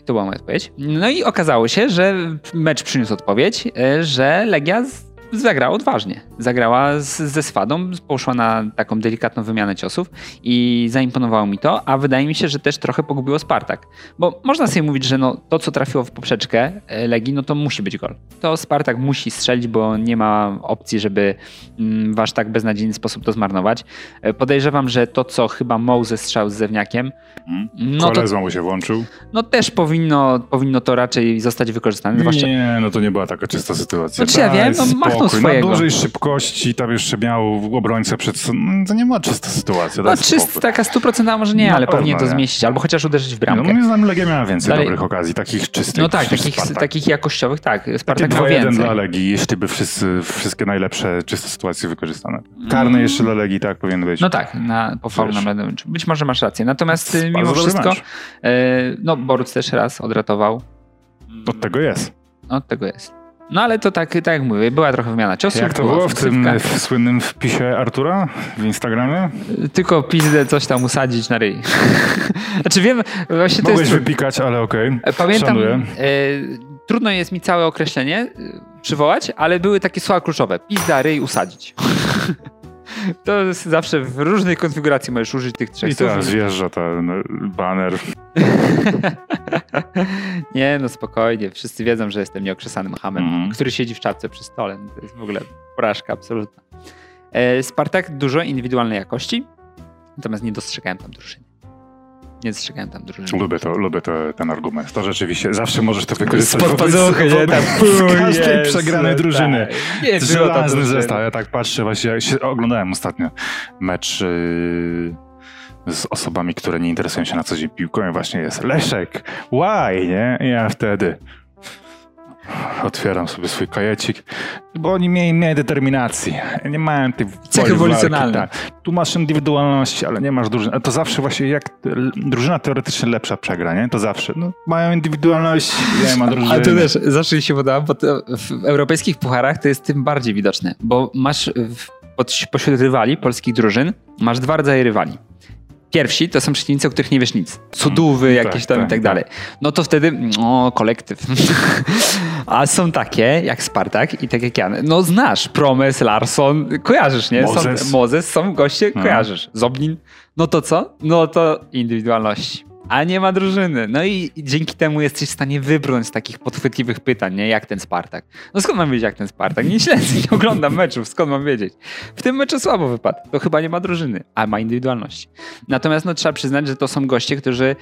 To była moja odpowiedź. No i okazało się, że mecz przyniósł odpowiedź, e, że Legia zagrała odważnie. Zagrała z, ze swadą, poszła na taką delikatną wymianę ciosów i zaimponowało mi to, a wydaje mi się, że też trochę pogubiło Spartak. Bo można sobie mówić, że no, to, co trafiło w poprzeczkę e, Legii, no to musi być gol. To Spartak musi strzelić, bo nie ma opcji, żeby mm, w aż tak beznadziejny sposób to zmarnować. E, Podejrzewam, że to, co chyba Moses strzał z Zewniakiem, no to, Kolezą mu się włączył. no też powinno, powinno to raczej zostać wykorzystane. Zwłaszcza Nie, no to nie była taka czysta sytuacja. Znaczy ja wiem, no spokój. swojego. Na dużej szybkości, tam jeszcze miał obrońcę przed... no, To nie była czysta sytuacja, no, daj czyst, spokój. taka stuprocentowa może nie, Na ale powinien to nie. zmieścić, albo chociaż uderzyć w No, bramkę. moim zdaniem Legia miała więcej Dalej- dobrych okazji, takich czystych. No tak, takich, Spartak. takich jakościowych, tak. Takie Spartak 2-1 więcej. dla Legii, jeśli by wszyscy, wszystkie najlepsze czyste sytuacje wykorzystane. Karny jeszcze dla Legii, tak powinien być. No tak, na, po faulu na Wiesz. Mladenovic. Być może masz rację. Natomiast y, mimo wszystko, mecz. e, no Boruc też raz odratował. Od tego jest. Od tego jest. No ale to tak, tak jak mówię, była trochę wymiana ciosów. Jak to było w tym w słynnym wpisie Artura w Instagramie? Tylko pizdę coś tam usadzić na ryj. znaczy wiem, właśnie to Mogłeś jest... wypikać, ale okej. E, Pamiętam, Szanuję. e, trudno jest mi całe określenie e, przywołać, ale były takie słowa kluczowe. Pizda, ryj, usadzić. to jest zawsze w różnej konfiguracji możesz użyć tych trzech I teraz wjeżdża ten baner. Nie, no spokojnie. Wszyscy wiedzą, że jestem nieokrzesanym hamem, Mhm. który siedzi w czapce przy stole. No To jest w ogóle porażka absolutna. E, Spartak dużo indywidualnej jakości, natomiast nie dostrzegałem tam drużyny. Nie dostrzegałem tam drużyny. Lubię to, lubię to, ten argument. To rzeczywiście zawsze możesz to wykorzystać Spod pazuchy, nie? wobec Tak, każdej jest, przegranej tak. drużyny. Nie, było to Żelazny zestaw. Ja tak patrzę, właśnie ja się oglądałem ostatnio mecz yy, z osobami, które nie interesują się na co dzień piłką i właśnie jest Leszek, why, nie? I ja wtedy otwieram sobie swój kajecik, bo oni mieli, mieli determinacji. Nie mają tej Cechy woli walki, ewolucjonalne. Tak. Tu masz indywidualności, ale nie masz drużyny. To zawsze właśnie jak drużyna teoretycznie lepsza przegra, nie? To zawsze. No, mają indywidualność, nie ma drużyny. Ale to też zawsze się podoba, bo w europejskich pucharach to jest tym bardziej widoczne, bo masz w, pośród rywali polskich drużyn, masz dwa rodzaje rywali. Pierwsi to są przeciwnicy, o których nie wiesz nic. Cudówy mm, jakieś tak, tam tak, i tak dalej. No to wtedy, o, kolektyw. A są takie, jak Spartak i tak jak ja. No znasz, Promes, Larson, kojarzysz, nie? Mozes. Są, Mozes, są goście, mhm. kojarzysz. Zoblin. No to co? No to indywidualności a nie ma drużyny. No i dzięki temu jesteś w stanie wybrnąć takich podchwytliwych pytań, nie? Jak ten Spartak. No skąd mam wiedzieć, jak ten Spartak? Nie śledzę, nie oglądam meczów, skąd mam wiedzieć? W tym meczu słabo wypadł. To chyba nie ma drużyny, a ma indywidualności. Natomiast no, trzeba przyznać, że to są goście, którzy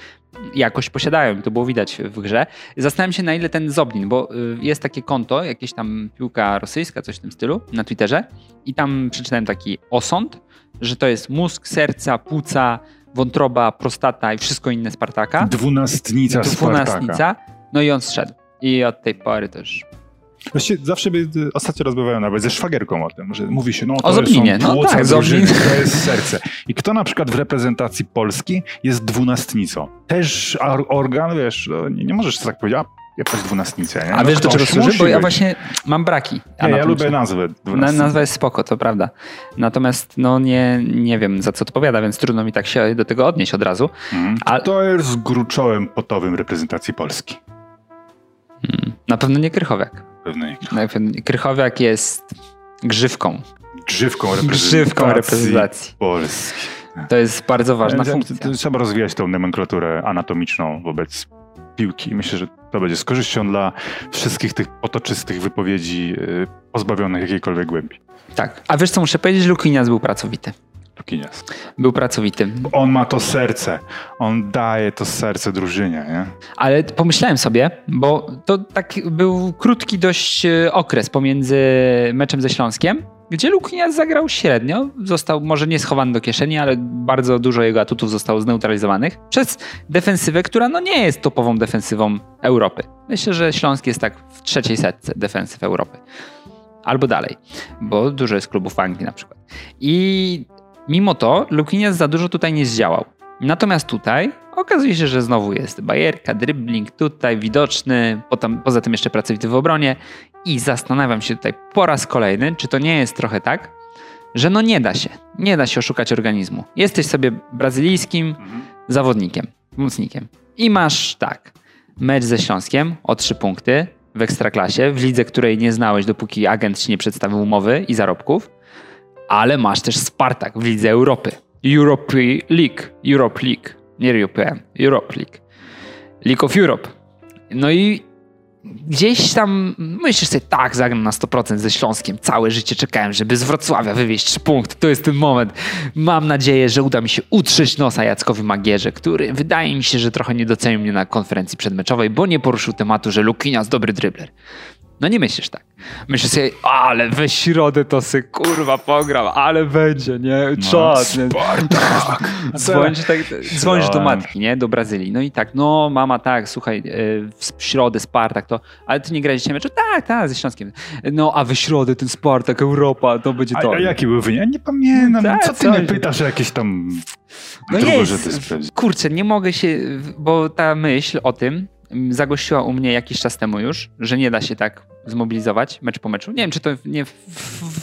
jakoś posiadają. To było widać w grze. Zastanawiam się, na ile ten Zoblin, bo y, jest takie konto, jakieś tam piłka rosyjska, coś w tym stylu, na Twitterze i tam przeczytałem taki osąd, że to jest mózg, serca, płuca, wątroba, prostata i wszystko inne Spartaka. Dwunastnica Dwunastnica. Spartaka. No i on zszedł. I od tej pory też Właściwie zawsze by, ostatnio rozmawiają nawet ze szwagierką o tym, że mówi się, no to o Zoblinie. są no tak, drużyny, to jest serce. I kto na przykład w reprezentacji Polski jest dwunastnicą? Też organ, wiesz, no, nie, nie możesz tak powiedzieć, a jakaś dwunastnica. Nie? A no wiesz do czego służy? Bo ja właśnie mam braki. Nie, ja lubię nazwę. Na, nazwa jest spoko, to prawda. Natomiast no nie, nie wiem za co odpowiada, więc trudno mi tak się do tego odnieść od razu. Mhm. A... To jest gruczołem potowym reprezentacji Polski. Hmm. Na pewno nie Krychowiak. Pewno nie Krychowiak. Krychowiak jest grzywką. Grzywką reprezentacji, grzywką reprezentacji. Polski. To jest bardzo ważna funkcja. Trzeba rozwijać tą nomenklaturę anatomiczną wobec piłki. Myślę, że to będzie z korzyścią dla wszystkich tych otoczystych wypowiedzi y, pozbawionych jakiejkolwiek głębi. Tak. A wiesz co muszę powiedzieć? Lukinias był pracowity. Lukinias. Był pracowity. On ma to serce. On daje to serce drużynie, nie? Ale pomyślałem sobie, bo to tak był krótki dość y, okres pomiędzy meczem ze Śląskiem gdzie Lukinias zagrał średnio. Został może nie schowany do kieszeni, ale bardzo dużo jego atutów zostało zneutralizowanych przez defensywę, która no nie jest topową defensywą Europy. Myślę, że Śląsk jest tak w trzeciej setce defensyw Europy. Albo dalej, bo dużo jest klubów w Anglii na przykład. I mimo to Lukinias za dużo tutaj nie zdziałał. Natomiast tutaj okazuje się, że znowu jest bajerka, dribbling tutaj widoczny, potem, poza tym jeszcze pracowity w obronie i zastanawiam się tutaj po raz kolejny, czy to nie jest trochę tak, że no nie da się, nie da się oszukać organizmu. Jesteś sobie brazylijskim mhm. zawodnikiem, mocnikiem i masz tak, mecz ze Śląskiem o trzy punkty w Ekstraklasie, w lidze, której nie znałeś, dopóki agent ci nie przedstawił umowy i zarobków, ale masz też Spartak w Lidze Europy. Europe League, Europe League, nie European, Europe League. League of Europe. No i gdzieś tam myślisz sobie, tak, zagram na 100% ze Śląskiem. Całe życie czekałem, żeby z Wrocławia wywieźć 3 punkty. To jest ten moment. Mam nadzieję, że uda mi się utrzeć nosa Jackowi Magierze, który wydaje mi się, że trochę nie docenił mnie na konferencji przedmeczowej, bo nie poruszył tematu, że Lukinias dobry dribler. No nie myślisz tak. Myślisz sobie, ale we środę to sy kurwa pogram, ale będzie, nie? Czas, no, Spartak. Dzwonisz, tak, dzwonisz do matki, nie? Do Brazylii. No i tak, no mama, tak, słuchaj, e, w środę Spartak to, ale ty nie grałeś dzisiaj meczu? Tak, tak, ze Śląskiem. No, a we środę ten Spartak, Europa, to będzie to. A, a jaki był wynik? Nie pamiętam. Tak, co ty co? mnie pytasz o jakieś tam no jest, kurczę, nie mogę się, bo ta myśl o tym, zagościła u mnie jakiś czas temu już, że nie da się tak zmobilizować mecz po meczu. Nie wiem, czy to nie w,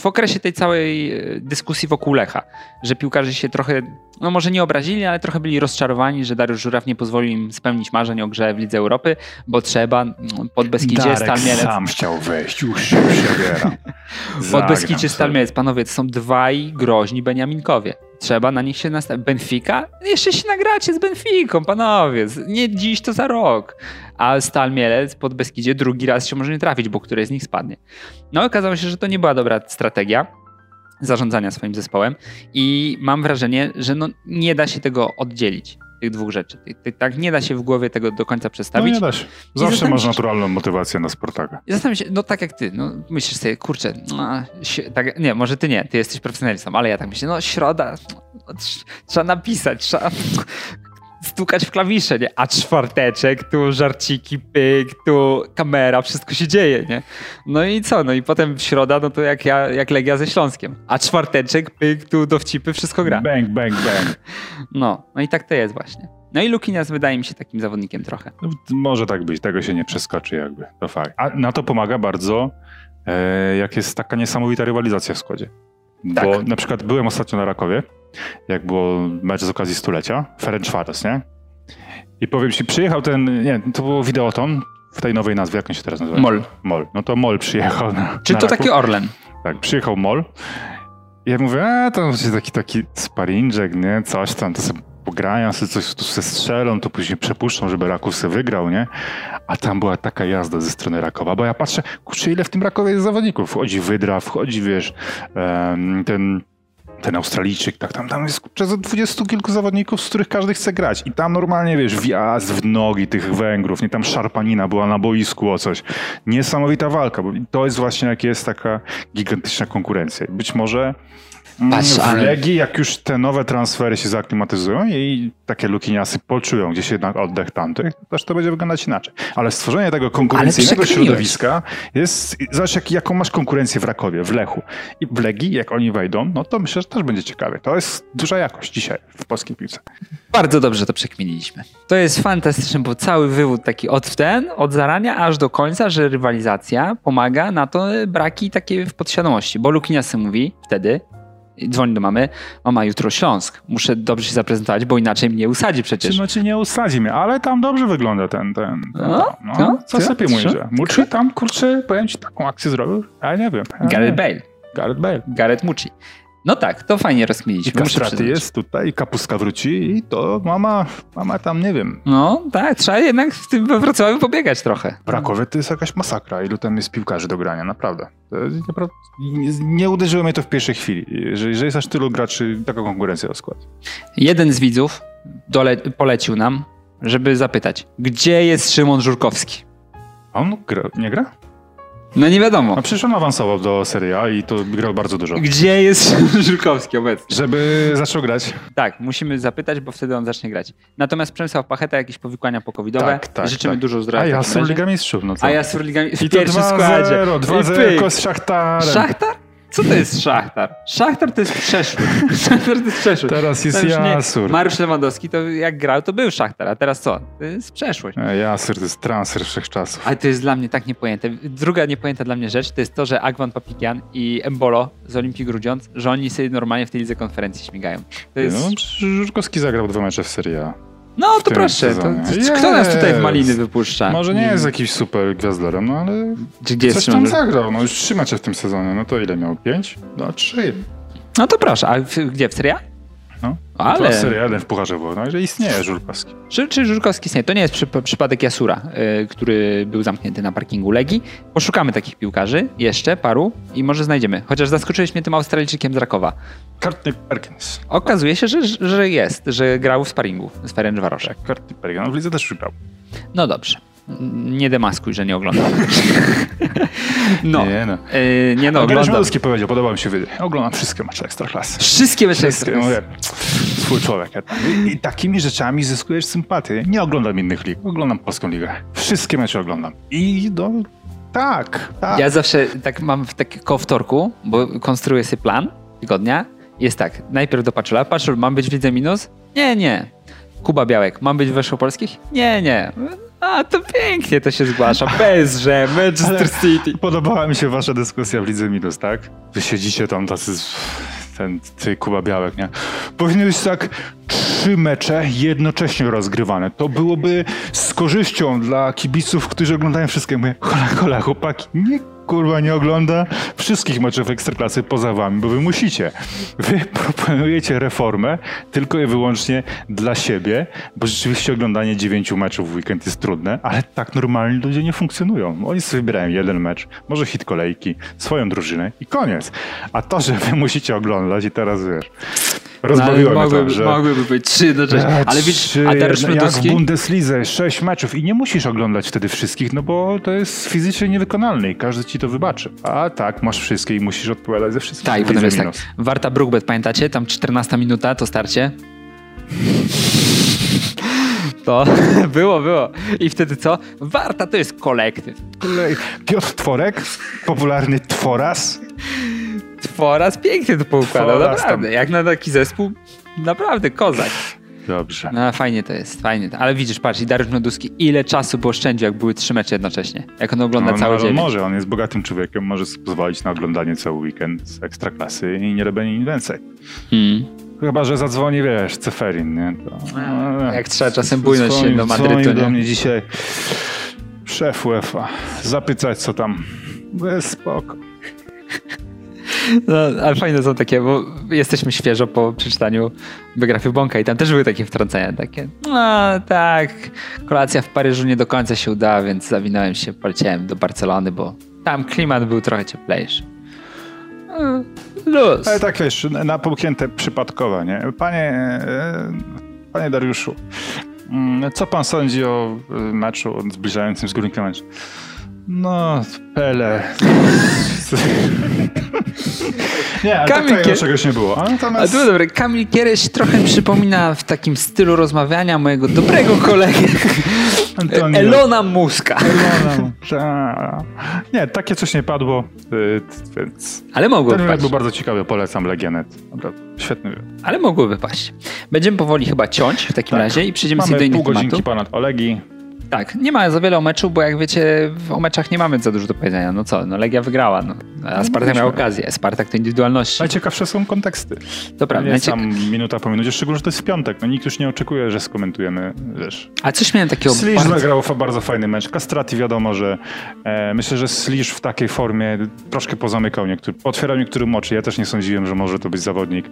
w, okresie tej całej e, dyskusji wokół Lecha, że piłkarze się trochę, no może nie obrazili, ale trochę byli rozczarowani, że Dariusz Żuraw nie pozwolił im spełnić marzeń o grze w Lidze Europy, bo trzeba pod Beskidzie Darek Stal Mielec. sam chciał wejść, już się przebiera. pod Beskidzie Stal Mielec, panowie, to są dwaj groźni Beniaminkowie. Trzeba na nich się nastawić. Benfica? Jeszcze się nagracie z Benficą, panowie. Nie dziś, to za rok. A Stal Mielec pod Beskidzie drugi raz się może nie trafić, bo któryś z nich spadnie. No okazało się, że to nie była dobra strategia zarządzania swoim zespołem i mam wrażenie, że no nie da się tego oddzielić tych dwóch rzeczy. Tak nie da się w głowie tego do końca przedstawić. No nie da się. Zawsze masz naturalną motywację na Spartaka. Zastanawiam się, no tak jak ty, no myślisz sobie, kurczę, no, tak, nie, może ty nie, ty jesteś profesjonalistą, ale ja tak myślę, no środa, no, trzeba napisać, trzeba stukać w klawisze, nie? A czwarteczek, tu żarciki, pyk, tu kamera, wszystko się dzieje, nie? No i co? No i potem w środa, no to jak ja, jak Legia ze Śląskiem. A czwarteczek, pyk, tu dowcipy, wszystko gra. Bang, bang, bang. No, no i tak to jest właśnie. No i Lukinias wydaje mi się takim zawodnikiem trochę. No, może tak być, tego się nie przeskoczy jakby, to fakt. A na to pomaga bardzo, e, jak jest taka niesamowita rywalizacja w składzie. Tak. Bo na przykład byłem ostatnio na Rakowie jak było mecz z okazji stulecia, Ferencvaros, nie? I powiem ci, przyjechał ten, nie, to było Videoton, w tej nowej nazwie, jak on się teraz nazywa? Mol. Mol. No to Mol przyjechał na Czy na to Raków. taki Orlen? Tak, przyjechał Mol. I ja mówię, a to będzie taki, taki sparinżek, nie? Coś tam, to sobie pograją, sobie coś tu se strzelą, to później przepuszczą, żeby Raków se wygrał, nie? A tam była taka jazda ze strony Rakowa, bo ja patrzę, kurczę, ile w tym Rakowie jest zawodników. Wchodzi Wydra, wchodzi, wiesz, ten ten Australijczyk, tak, tam, tam jest kurczę, za dwudziestu kilku zawodników, z których każdy chce grać. I tam normalnie, wiesz, wjazd w nogi tych Węgrów, nie tam szarpanina była na boisku o coś. Niesamowita walka, bo to jest właśnie jak jest taka gigantyczna konkurencja. Być może Patrz, w Legii, jak już te nowe transfery się zaaklimatyzują i takie lukiniasy poczują gdzieś jednak oddech tamtych, to też to będzie wyglądać inaczej. Ale stworzenie tego konkurencyjnego środowiska jest, zobacz jak, jaką masz konkurencję w Rakowie, w Lechu i w Legii, jak oni wejdą, no to myślę, że też będzie ciekawie. To jest duża jakość dzisiaj w polskiej piłce. Bardzo dobrze to przekminiliśmy. To jest fantastyczne, bo cały wywód taki od ten, od zarania aż do końca, że rywalizacja pomaga na to braki takie w podświadomości. Bo Lukiniasy mówi wtedy, dzwoni do mamy, mama jutro Śląsk, muszę dobrze się zaprezentować, bo inaczej mnie usadzi przecież. Czy, no, czy nie usadzi mnie, ale tam dobrze wygląda ten, ten, ten No, no, no, co trzy, mówię, Muczy tam, kurczę, powiem ci, taką akcję zrobił, ja nie wiem. Ja Gareth. Bale, Gareth Bale. Gareth Mucci. No tak, to fajnie I muszę kastraty przyznać. jest tutaj, kapuska wróci i to mama, mama tam, nie wiem, No tak, trzeba jednak w tym we Wrocławiu pobiegać trochę. w Rakowie to jest jakaś masakra, ilu tam jest piłkarzy do grania, naprawdę nie, nie uderzyło mnie to w pierwszej chwili, że, że jest aż tylu graczy, taka konkurencja o skład. Jeden z widzów dole, polecił nam, żeby zapytać, gdzie jest Szymon Żurkowski? A on gra, nie gra? No nie wiadomo. No przecież on awansował do Serie A i to grał bardzo dużo. Gdzie jest Żurkowski obecnie? Żeby zaczął grać. Tak, musimy zapytać, bo wtedy on zacznie grać. Natomiast Przemysław Pacheta, jakieś powikłania pokowidowe. Tak, tak, Życzymy tak. dużo zdrowia. A ja. Liga Mistrzów, no co? A ja z Furligami w I to pierwszym 2-0, składzie. 2-0 pyk. z Szachtarem. Szachtar? Co to jest Szachtar? Szachtar to jest przeszły. Szachtar to jest przeszły. Teraz jest Jasur. Mariusz Lewandowski to jak grał, to był Szachtar, a teraz co? To jest przeszłość. E, Jasur to jest transfer wszechczasów. Ale to jest dla mnie tak niepojęte. Druga niepojęta dla mnie rzecz to jest to, że Agwan Papikian i Embolo z Olimpii Grudziądz, że oni sobie normalnie w tej lidze konferencji śmigają. To jest... No, Żurkowski zagrał dwa mecze w Serie A. No to proszę, to, sezonie. kto nas tutaj w maliny wypuszcza? Może nie jest jakiś super gwiazdorem, no ale gdzie coś tam zagrał. No już trzy mecze w tym sezonie. No to ile miał? Pięć? No trzy. No to proszę, a w, gdzie, w Serie. Ale- Ale... Serie A jeden w Pucharze było. No że istnieje Żurkowski. Czy, czy Żurkowski nie? To nie jest przy, przypadek Jasura, y, który był zamknięty na parkingu Legii. Poszukamy takich piłkarzy, jeszcze paru i może znajdziemy. Chociaż zaskoczyłeś mnie tym Australijczykiem z Rakowa. Courtney Perkins. Okazuje się, że, że jest, że grał w sparingu z Ferencvaroszem. Courtney Perkins. No w lidze też już grał. No dobrze. Nie demaskuj, że nie oglądam. No. Nie no. Y, nie no, oglądam. Szmudowski powiedział, podobał mi się wydy. Oglądam wszystkie mecze Ekstraklasy. Wszystkie mecze Wszystkie, Ekstraklasy. mówię, swój człowiek. I, I takimi rzeczami zyskujesz sympatię. Nie oglądam innych lig, oglądam polską ligę. Wszystkie mecze oglądam. I no, tak, tak. Ja zawsze tak mam w tak koło wtorku, bo konstruuję sobie plan tygodnia. Jest tak, najpierw do Paczula. Paczul, mam być widzę minus? Nie, nie. Kuba Białek, mam być w Weszłopolskich? Nie, nie. A, to pięknie to się zgłasza. Bez, że Manchester City. Podobała mi się wasza dyskusja w Lidze Minus, tak? Wy siedzicie tam tacy, z- ten, ty Kuba Białek, nie? Powinny być tak trzy mecze jednocześnie rozgrywane. To byłoby z korzyścią dla kibiców, którzy oglądają wszystkie. Mówię, hola, hola, chłopaki, nie kurwa nie ogląda wszystkich meczów Ekstraklasy poza wami, bo wy musicie. Wy proponujecie reformę tylko i wyłącznie dla siebie, bo rzeczywiście oglądanie dziewięciu meczów w weekend jest trudne, ale tak normalni ludzie nie funkcjonują. Oni sobie wybierają jeden mecz, może hit kolejki, swoją drużynę i koniec. A to, że wy musicie oglądać i teraz wiesz, rozbawiło to, mogłyby, że... mogłyby być trzy jednocześnie. E, Ale widzisz, trzy, a teraz jedno- Jak w. Bundeslidze, sześć meczów i nie musisz oglądać wtedy wszystkich, no bo to jest fizycznie niewykonalne i każdy ci to wybaczy. A tak, masz wszystkie i musisz odpowiadać ze wszystkich. Tak, i potem jest tak. minus. Warta Brookbet, pamiętacie? Tam 14 minuta, to starcie. To było, było. I wtedy co? Warta to jest kolektyw. Piotr Tworek, popularny Tworas. Tworaz pięknie to poukładał, naprawdę. Jak na taki zespół, naprawdę kozak. Dobrze. No fajnie to jest, fajnie. to- Ale widzisz, patrz, i Dariusz Mioduski ile czasu by oszczędził, jak były trzy mecze jednocześnie. Jak on ogląda No, cały no, dzień. może, on jest bogatym człowiekiem, może sobie pozwolić na oglądanie cały weekend z ekstraklasy i nie robienie nic więcej. Hmm. Chyba, że zadzwoni, wiesz, Ceferin, nie? To, no, jak trzeba czasem bujnąć się do Madrytu, nie? do mnie dzisiaj szef UEFA, zapytać co tam. Bez spoko. No, ale fajne są takie, bo jesteśmy świeżo po przeczytaniu biografii Bąka i tam też były takie wtrącenia, takie, no tak, kolacja w Paryżu nie do końca się udała, więc zawinąłem się, poleciałem do Barcelony, bo tam klimat był trochę cieplejszy. No, luz. Ale tak wiesz, napomknięte przypadkowe, nie? Panie, e, panie Dariuszu, mm, co pan sądzi o e, meczu zbliżającym z Górnikiem Mecz? No, Pele. nie, ale Kamil tak czegoś nie było. A, natomiast... A to dobre. Kamil Kiereś trochę przypomina w takim stylu rozmawiania mojego dobrego kolegi Antonio. Elona Muska. Elona Nie, takie coś nie padło, więc... Ale mogłoby Ten był bardzo ciekawy, polecam Legionet. Świetny Ale mogłoby paść. Będziemy powoli chyba ciąć w takim tak. razie i przejdziemy sobie do innych pół godzinki ponad Olegi. Tak, nie ma za wiele o meczu, bo jak wiecie, o meczach nie mamy za dużo do powiedzenia. No co, no Legia wygrała, no. a Spartak miał okazję. Spartak to indywidualności. Najciekawsze są konteksty. To prawda. Nie sam minuta po minucie, szczególnie, że to jest piątek. No nikt już nie oczekuje, że skomentujemy, wiesz. A coś miałem takiego Slisz bardzo... zagrał bardzo fajny mecz. Kastrati wiadomo, że e, myślę, że Slisz w takiej formie troszkę pozamykał niektóry, otwierał niektórym oczy. Ja też nie sądziłem, że może to być zawodnik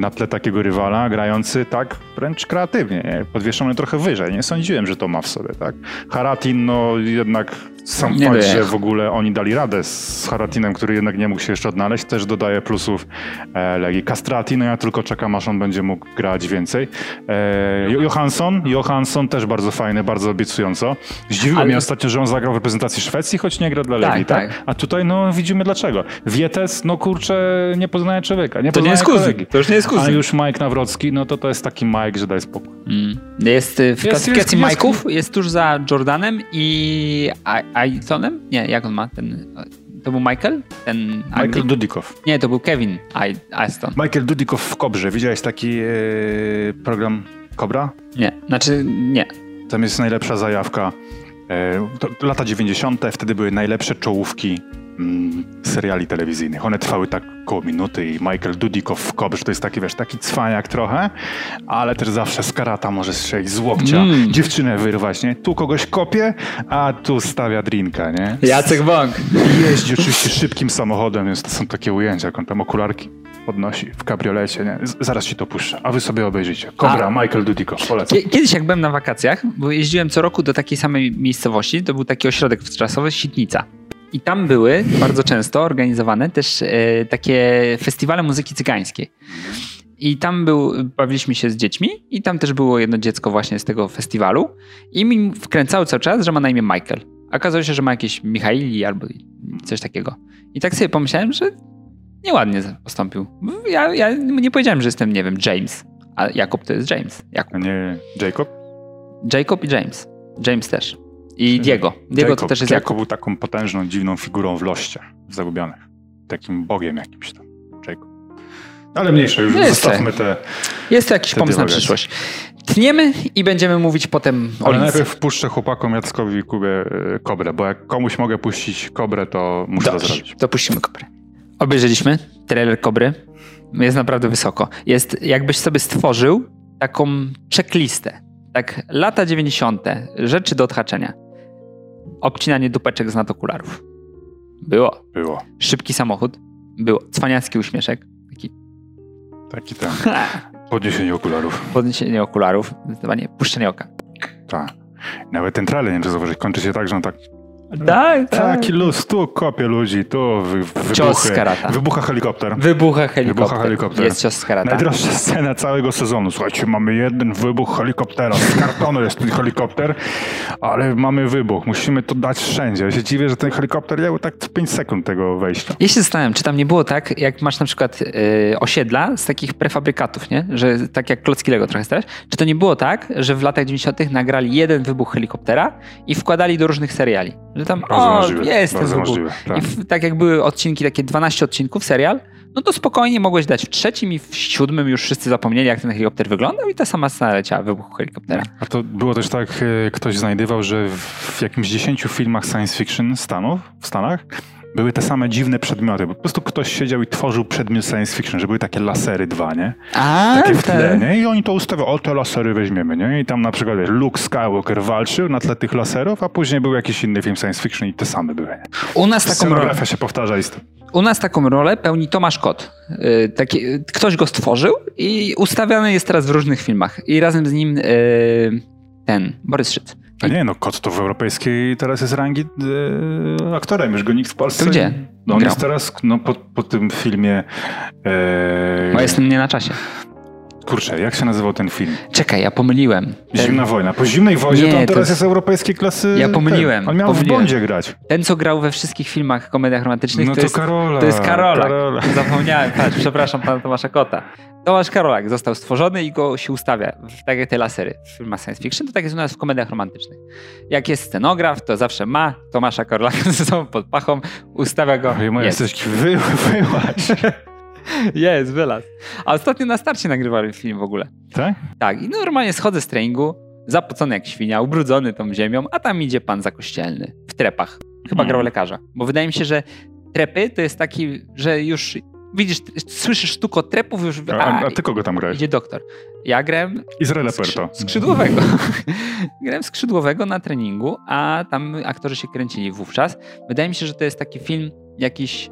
na tle takiego rywala, grający tak wręcz kreatywnie, podwieszony trochę wyżej. Nie sądziłem, że to ma w sobie, tak? Haratin, no jednak sam nie fakt, że w ogóle oni dali radę z Haratinem, który jednak nie mógł się jeszcze odnaleźć, też dodaje plusów e, Legii. Castrati, no ja tylko czekam, aż on będzie mógł grać więcej. E, Johansson, Johansson też bardzo fajny, bardzo obiecująco. Zdziwiło Ale... mnie ostatnio, że on zagrał w reprezentacji Szwecji, choć nie gra dla Legii, tak? tak? tak. A tutaj no widzimy dlaczego. Wietes, no kurczę, nie poznaje człowieka, nie to nie jest kuzyn. To już nie jest kuzyn. A już Mike Nawrocki, no to to jest taki Mike, że daj spokój. Mm. Jest y, w klasyfikacji Mike'ów, jest tuż za Jordanem i Aisonem? Nie, jak on ma ten... To był Michael? Ten Michael Dudikow. Nie, to był Kevin Aston. Michael Dudikow w Kobrze. Widziałeś taki e, program Kobra? Nie, znaczy nie. Tam jest najlepsza zajawka. E, to, lata 90. wtedy były najlepsze czołówki seriali telewizyjnych. One trwały tak około minuty i Michael Dudikow w Kobrze to jest taki, wiesz, taki cwaniak trochę, ale też zawsze z karata może strzelić z łokcia, mm. dziewczynę wyrwać, nie? Tu kogoś kopie, a tu stawia drinka, nie? Jacek Wąg. Jeździ oczywiście szybkim samochodem, więc to są takie ujęcia, jak on tam okularki podnosi w kabriolecie, nie? zaraz ci to puszczę, a wy sobie obejrzyjcie. Kobra, a, Michael Dudikow, polecam. Kiedyś jak byłem na wakacjach, bo jeździłem co roku do takiej samej miejscowości, to był taki ośrodek wczrasowy, Sitnica. I tam były bardzo często organizowane też e, takie festiwale muzyki cygańskiej. I tam był, bawiliśmy się z dziećmi i tam też było jedno dziecko właśnie z tego festiwalu i mi wkręcało cały czas, że ma na imię Michael. Okazało się, że ma jakieś Michaili albo coś takiego. I tak sobie pomyślałem, że nieładnie postąpił. Ja, ja nie powiedziałem, że jestem, nie wiem, James, a Jakob to jest James. Jakub. Nie Jacob? Jacob i James. James też. I Diego. Diego Jacob, to też jest Jacob był taką potężną, dziwną figurą w loście w Zagubionych. Takim bogiem jakimś tam. Jacob. Ale mniejsze, już jest zostawmy te Jest to jakiś pomysł na przyszłość. Tniemy i będziemy mówić potem o Ale najpierw wpuszczę chłopakom Jackowi i Kubie kobrę, bo jak komuś mogę puścić kobrę, to muszę Dobrze, to zrobić. to puścimy kobrę. Obejrzeliśmy trailer kobry. Jest naprawdę wysoko. Jest, jakbyś sobie stworzył taką checklistę. Tak, lata 90. rzeczy do odhaczenia. Obcinanie dupeczek z nadokularów. Było. Było. Szybki samochód. Było. Cwaniacki uśmieszek. Taki. Taki tam. Podniesienie okularów. Podniesienie okularów. Zdecydowanie. Puszczenie oka. Tak. Nawet ten trailer, nie wiem, czy zauważyć, kończy się tak, że on tak tak, tak. Taki luz, tu kopie ludzi, tu wy, wybuchy. Cios z karata. Wybucha helikopter. Wybucha helikopter. Wybucha helikopter. Jest cios z karata. Najdroższa scena całego sezonu. Słuchajcie, mamy jeden wybuch helikoptera. Z kartonu jest ten helikopter, ale mamy wybuch. Musimy to dać wszędzie. Ja się dziwię, że ten helikopter jał tak 5 sekund tego wejścia. Ja się zastanawiam, czy tam nie było tak, jak masz na przykład yy, osiedla z takich prefabrykatów, nie? Że tak jak klocki Lego trochę stałeś. Czy to nie było tak, że w latach 90. nagrali jeden wybuch helikoptera i wkładali do różnych seriali? Że tam, bardzo o, możliwe, jest bardzo możliwe, tak. I w, tak jak były odcinki, takie 12 odcinków, serial, no to spokojnie mogłeś dać w trzecim i w siódmym już wszyscy zapomnieli, jak ten helikopter wyglądał i ta sama scena leciała, wybuchu helikoptera. A to było też tak, e, ktoś znajdywał, że w jakimś dziesięciu filmach science fiction Stanów, w Stanach były te same dziwne przedmioty. Po prostu ktoś siedział i tworzył przedmiot science fiction, że były takie lasery dwa, nie? A, Takie w tle, tak. nie? I oni to ustawiają, o te lasery weźmiemy, nie? I tam na przykład Luke Skywalker walczył na tle tych laserów, a później był jakiś inny film science fiction i te same były. Nie? U nas taką rolę, się powtarza i u nas taką rolę pełni Tomasz Kot. Y, Taki, ktoś go stworzył i ustawiany jest teraz w różnych filmach. I razem z nim y, ten, Borys Szyc. A nie, no kot to w europejskiej teraz jest rangi e, aktorem, już go nikt w Polsce... To gdzie? No on Grał. jest teraz no, po, po tym filmie... E, Bo jestem nie na czasie. Kurczę, jak się nazywał ten film? Czekaj, ja pomyliłem. Ten, Zimna wojna. Po zimnej wozie Nie, to on to teraz jest- europejskiej klasy... Ja pomyliłem, Ten. On miał pomyliłem. w Bondzie grać. ten, co grał we wszystkich filmach, komediach romantycznych, No to, to jest, Karola. to jest Karolak. Karola. Zapomniałem, patrz, przepraszam pana Tomasza Kota. Tomasz Karolak został stworzony i go się ustawia, w, tak jak te lasery w filmach science fiction, to tak jest u nas w komediach romantycznych. Jak jest scenograf, to zawsze ma Tomasza Karolaka ze sobą pod pachą, ustawia go. Oj, moja jest. jesteś wy, wyłaś. jest, wylaz. A ostatnio na starcie nagrywali film w ogóle. tak? Tak, i normalnie schodzę z treningu, zapocony jak świnia, ubrudzony tą ziemią, a tam idzie pan zakościelny w trepach. Chyba Mm. grał lekarza. Bo wydaje mi się, że trepy to jest taki, że już widzisz, słyszysz stukot trepów, już A, a, a ty kogo tam grałeś? idzie doktor. Ja grałem Izraela Perto. skrzydłowego. grałem skrzydłowego na treningu, a tam aktorzy się kręcili wówczas. Wydaje mi się, że to jest taki film jakiś...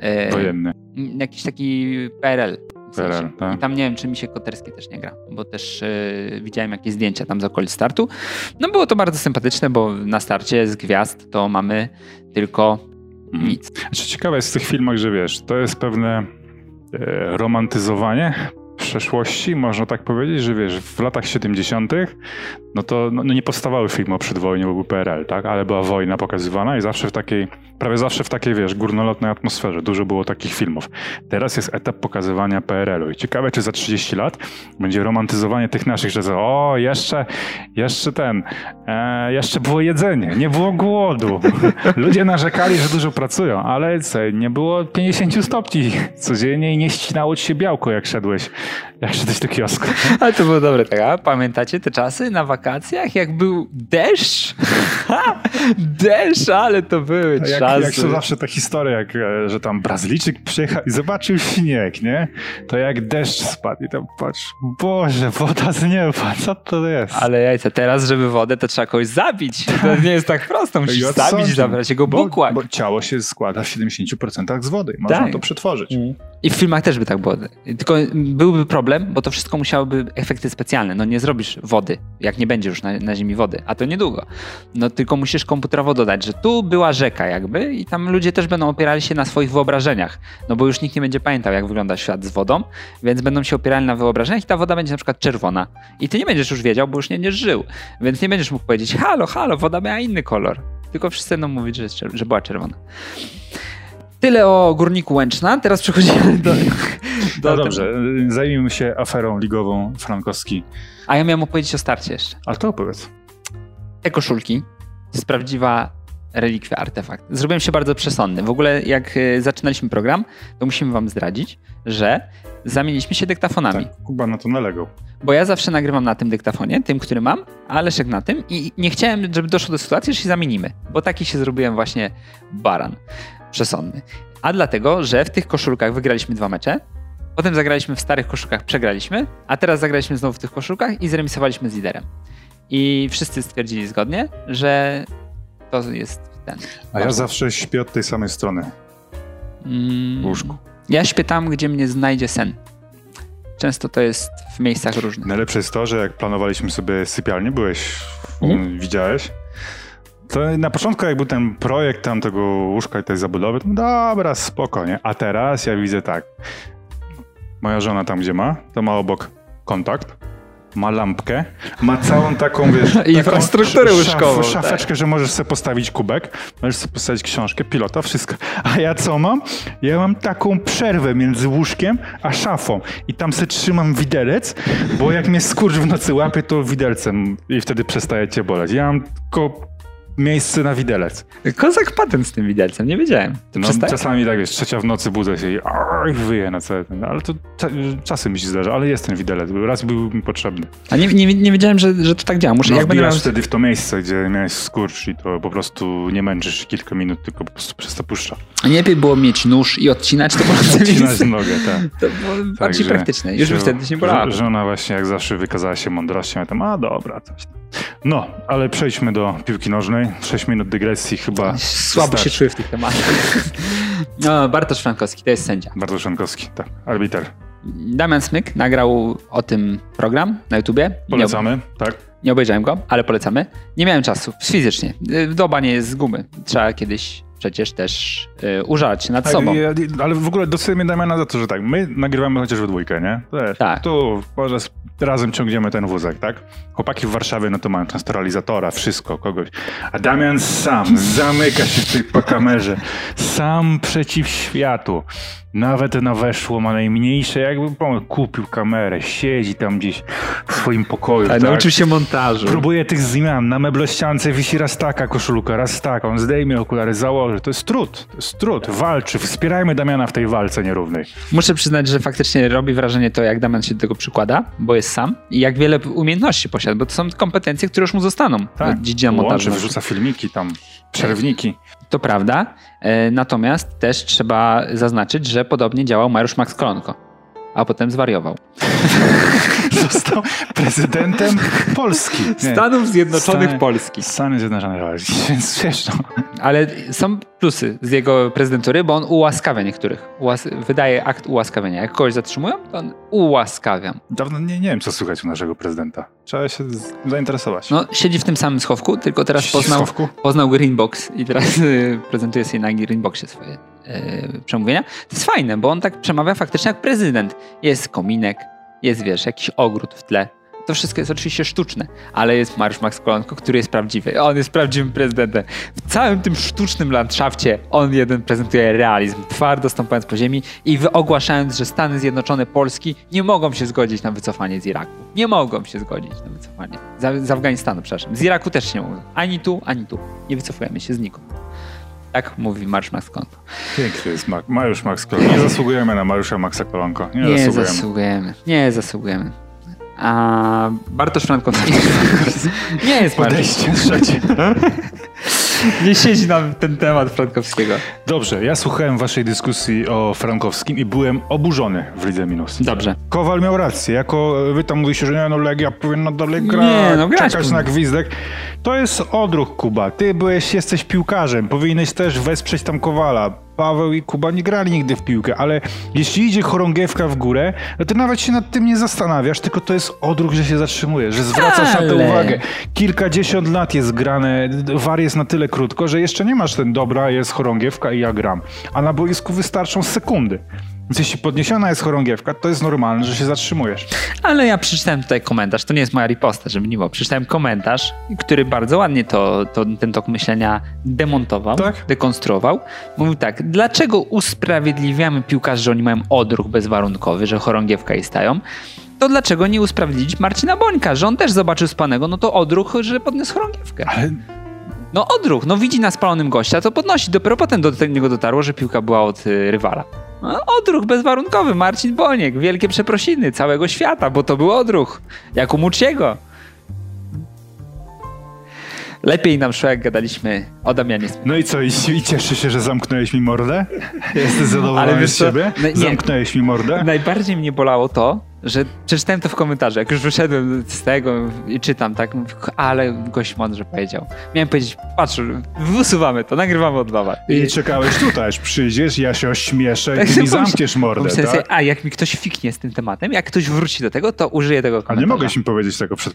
E, Wojenny. jakiś taki PRL. w sensie. PRL, tak. I tam nie wiem, czy mi się Koterski też nie gra, bo też e, widziałem jakieś zdjęcia tam z okolic startu. No było to bardzo sympatyczne, bo na starcie z gwiazd to mamy tylko Mhm. nic. Znaczy, ciekawe jest w tych filmach, że wiesz, to jest pewne e, romantyzowanie przeszłości, można tak powiedzieć, że wiesz, w latach 70. no to no, no nie powstawały filmy o przedwojniu, bo był PRL, tak? Ale była wojna pokazywana i zawsze w takiej, prawie zawsze w takiej, wiesz, górnolotnej atmosferze. Dużo było takich filmów. Teraz jest etap pokazywania PRL-u i ciekawe, czy za 30 lat będzie romantyzowanie tych naszych, że o, jeszcze, jeszcze ten, e, jeszcze było jedzenie, nie było głodu. Ludzie narzekali, że dużo pracują, ale co, nie było 50 stopni codziennie i nie ścinało ci się białko, jak szedłeś, jak szedłeś do kiosku. Ale to było dobre, tak? A pamiętacie te czasy na wakacjach, jak był deszcz? Deszcz, ale to były Jak, jak są zawsze te historie, jak, e, że tam Brazylijczyk przyjechał i zobaczył śnieg, nie? To jak deszcz spadł i tam patrz, Boże, woda z nieba, co to jest? Ale jajca, teraz, żeby wodę, to trzeba kogoś zabić. To nie jest tak prosto. Musisz I zabić, zabrać jego bo, bukłak. bo ciało się składa w 70% z wody i można Tak. to przetworzyć. I w filmach też by tak było. Tylko byłby problem, bo to wszystko musiałoby efekty specjalne. No nie zrobisz wody, jak nie będzie już na, na ziemi wody, a to niedługo. No tylko musisz komputerowo dodać, że tu była rzeka jakby i tam ludzie też będą opierali się na swoich wyobrażeniach. No bo już nikt nie będzie pamiętał, jak wygląda świat z wodą, więc będą się opierali na wyobrażeniach i ta woda będzie na przykład czerwona. I ty nie będziesz już wiedział, bo już nie będziesz żył. Więc nie będziesz mógł powiedzieć, halo, halo, woda miała inny kolor. Tylko wszyscy będą mówić, że, że była czerwona. Tyle o górniku Łęczna. Teraz przechodzimy do. do No dobrze, y, zajmijmy się aferą ligową Frankowski. A ja miałem opowiedzieć o starcie jeszcze. Ale to opowiedz. Te koszulki to jest prawdziwa relikwia, artefakt. Zrobiłem się bardzo przesądny. W ogóle jak y, zaczynaliśmy program, to musimy wam zdradzić, że zamieniliśmy się dyktafonami. Tak, Kuba na to nalegał. Bo ja zawsze nagrywam na tym dyktafonie, tym, który mam, a Leszek na tym i nie chciałem, żeby doszło do sytuacji, że się zamienimy, bo taki się zrobiłem właśnie baran przesądny. A dlatego, że w tych koszulkach wygraliśmy dwa mecze, potem zagraliśmy w starych koszulkach, przegraliśmy, a teraz zagraliśmy znowu w tych koszulkach i zremisowaliśmy z liderem. I wszyscy stwierdzili zgodnie, że to jest ten. A ja zawsze śpię od tej samej strony Mm, w łóżku. Ja śpię tam, gdzie mnie znajdzie sen. Często to jest w miejscach różnych. Najlepsze jest to, że jak planowaliśmy sobie sypialnię, byłeś, Mhm. widziałeś, to na początku jak był ten projekt tam tego łóżka i tej zabudowy, to dobra, spoko, nie? A teraz ja widzę tak, moja żona tam gdzie ma, to ma obok kontakt, ma lampkę, ma całą taką, wiesz... taką Infrastrukturę szaf- łóżkową, Szafeczkę, że możesz sobie postawić kubek, możesz sobie postawić książkę, pilota, wszystko. A ja co mam? Ja mam taką przerwę między łóżkiem a szafą i tam se trzymam widelec, bo jak mnie skurcz w nocy łapie, to widelcem i wtedy przestaje cię boleć. Ja mam tylko miejsce na widelec. Kozak patent z tym widelcem, nie wiedziałem. No, przestań- czasami tak wiesz, trzecia w nocy budzę się i oj, wyję na cały ten, ale to cza, czasem mi się zdarza, ale jest ten widelec, raz był mi potrzebny. A nie, nie, nie wiedziałem, że, że to tak działa. Muszę, No, jak będę miał... wtedy w to miejsce, gdzie miałeś skurcz i to po prostu nie męczysz się kilka minut, tylko po prostu przez to puszcza. A nie lepiej było mieć nóż i odcinać to po Odcinać nogę, tak. To było bardziej praktyczne. Już by się- wtedy nie bolało. Żona właśnie jak zawsze wykazała się mądrością, ja tam, a dobra, coś tam. No, ale przejdźmy do piłki nożnej. 6 minut dygresji chyba Słabo się czuję w tych tematach. No, Bartosz Frankowski to jest sędzia. Bardzo Szankowski, tak, arbiter. Damian Smyk nagrał o tym program na YouTubie. Nie, Polecamy, tak? nie obejrzałem go, ale polecamy. Nie miałem czasu fizycznie. Y, Doba nie jest z gumy. Trzeba kiedyś przecież też y, użalać nad Tak, sobą. ale w ogóle doceniamy Damiana za to, że tak, my nagrywamy chociaż we dwójkę, nie? Wiesz, Tak. Tu może razem ciągniemy ten wózek, tak? Chłopaki w Warszawie, no to mają często realizatora, wszystko, kogoś. A Damian sam zamyka się w tej po kamerze, sam przeciw światu. Nawet na weszło ma najmniejsze, jakby kupił kamerę, siedzi tam gdzieś w swoim pokoju. Ale tak? nauczył się montażu. Próbuje tych zmian. Na meblościance wisi raz taka koszulka, raz taka. On zdejmie okulary, założy. To jest trud. To jest trud. Walczy. Wspierajmy Damiana w tej walce nierównej. Muszę przyznać, że faktycznie robi wrażenie to, jak Damian się do tego przykłada, bo jest sam i jak wiele umiejętności posiada, bo to są kompetencje, które już mu zostaną. Tak. Dziedzina Łączy, montażu. wrzuca filmiki tam, przerwniki. To prawda. E, Natomiast też trzeba zaznaczyć, że podobnie działał Mariusz Max Kolonko, a potem zwariował. Został prezydentem Polski. Nie. Stanów Zjednoczonych Stany- Polski. Stany Zjednoczone. Więc wiesz, no. Ale są plusy z jego prezydentury, bo on ułaskawia niektórych. Ułas wydaje akt ułaskawienia. Jak kogoś zatrzymują, to on ułaskawia. Dawno nie, nie wiem, co słychać u naszego prezydenta. Trzeba się zainteresować. No, siedzi w tym samym schowku, tylko teraz Siedzi poznał, schowku? poznał Greenbox i teraz y, prezentuje sobie na Greenboxie swoje przemówienia. To jest fajne, bo on tak przemawia faktycznie jak prezydent. Jest kominek, jest, wiesz, jakiś ogród w tle. To wszystko jest oczywiście sztuczne, ale jest Mariusz Max Kolonko, który jest prawdziwy. On jest prawdziwym prezydentem. W całym tym sztucznym landszafcie on jeden prezentuje realizm, twardo stąpając po ziemi i ogłaszając, że Stany Zjednoczone Polski nie mogą się zgodzić na wycofanie z Iraku. Nie mogą się zgodzić na wycofanie. Z, z Afganistanu, przepraszam. Z Iraku też się nie mogą. Ani tu, ani tu. Nie wycofujemy się znikąd. Tak mówi Mariusz Max Kolonko. Piękny jest Ma- Mariusz Max Kolonko. Nie zasługujemy na Mariusza Maxa Kolonko. Nie, Nie zasługujemy. zasługujemy. Nie zasługujemy. A Bartosz Frankowski nie jest. Podejście trzecie. Nie siedzi nam ten temat Frankowskiego. Dobrze, ja słuchałem waszej dyskusji o Frankowskim i byłem oburzony w Lidze Minus. Dobrze. Kowal miał rację. Jako wy tam mówicie, że nie, no Legia powinna dalej grać, Nie, no grać czekać na gwizdek. To jest odruch, Kuba. Ty byłeś, jesteś piłkarzem. Powinieneś też wesprzeć tam Kowala. Paweł i Kuba nie grali nigdy w piłkę, ale jeśli idzie chorągiewka w górę, no to nawet się nad tym nie zastanawiasz, tylko to jest odruch, że się zatrzymujesz, że zwracasz na to Ale- uwagę. Kilkadziesiąt lat jest grane, war jest na tyle krótko, że jeszcze nie masz ten dobra, jest chorągiewka i ja gram. A na boisku wystarczą sekundy. Więc jeśli podniesiona jest chorągiewka, to jest normalne, że się zatrzymujesz. Ale ja przeczytałem tutaj komentarz, to nie jest moja riposta, żeby nie było. Przeczytałem komentarz, który bardzo ładnie to, to, ten tok myślenia demontował, Tak? dekonstruował. Mówił tak, dlaczego usprawiedliwiamy piłkarzy, że oni mają odruch bezwarunkowy, że chorągiewka i stają? To dlaczego nie usprawiedliwić Marcina Bońka, że on też zobaczył spanego, no to odruch, że podniósł chorągiewkę. Ale No odruch, no widzi na spalonym gościa, to podnosi. Dopiero potem do niego dotarło, że piłka była od y, rywala. Odruch bezwarunkowy, Marcin Boniek, wielkie przeprosiny całego świata, bo to był odruch, jak u Muciego. Lepiej nam szło, jak gadaliśmy o Damianie. No i co, i, i cieszy się, że zamknąłeś mi mordę? Jesteś zadowolony z siebie? no nie. Zamknąłeś mi mordę? Najbardziej mnie bolało to, że przeczytałem to w komentarzu, jak już wyszedłem z tego i czytam, tak, ale gość mądrze powiedział. Miałem powiedzieć, patrz, usuwamy to, nagrywamy od nowa. I czekałeś tutaj, aż przyjdziesz, ja się ośmieszę Tak i mi zamkniesz mordę, tak? sobie, a jak mi ktoś fiknie z tym tematem, jak ktoś wróci do tego, to użyję tego A komentarza. nie mogłeś mi powiedzieć tego przed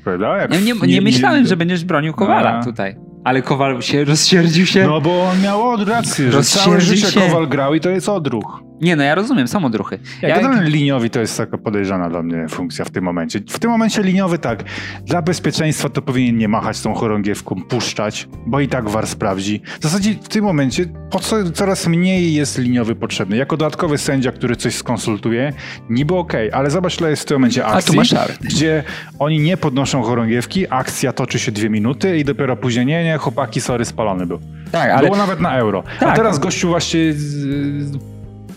Nie, nie, nie myślałem, że będziesz bronił Kowala A. tutaj. Ale Kowal się rozsierdził się. No bo on miał od rację, że całe życie się. Kowal grał i to jest odruch. Nie, no ja rozumiem, są odruchy. Ja, Ja, generalnie liniowi to jest taka podejrzana dla mnie funkcja w tym momencie. W tym momencie liniowy tak, dla bezpieczeństwa to powinien nie machać tą chorągiewką, puszczać, bo i tak war sprawdzi. W zasadzie w tym momencie po co coraz mniej jest liniowy potrzebny. Jako dodatkowy sędzia, który coś skonsultuje, niby okej, ale zobacz, ile jest w tym momencie A akcji, gdzie oni nie podnoszą chorągiewki, akcja toczy się dwie minuty i dopiero później, nie, nie, chłopaki, sorry, spalony był. tak, ale Było nawet na euro. A Tak. teraz gościu właśnie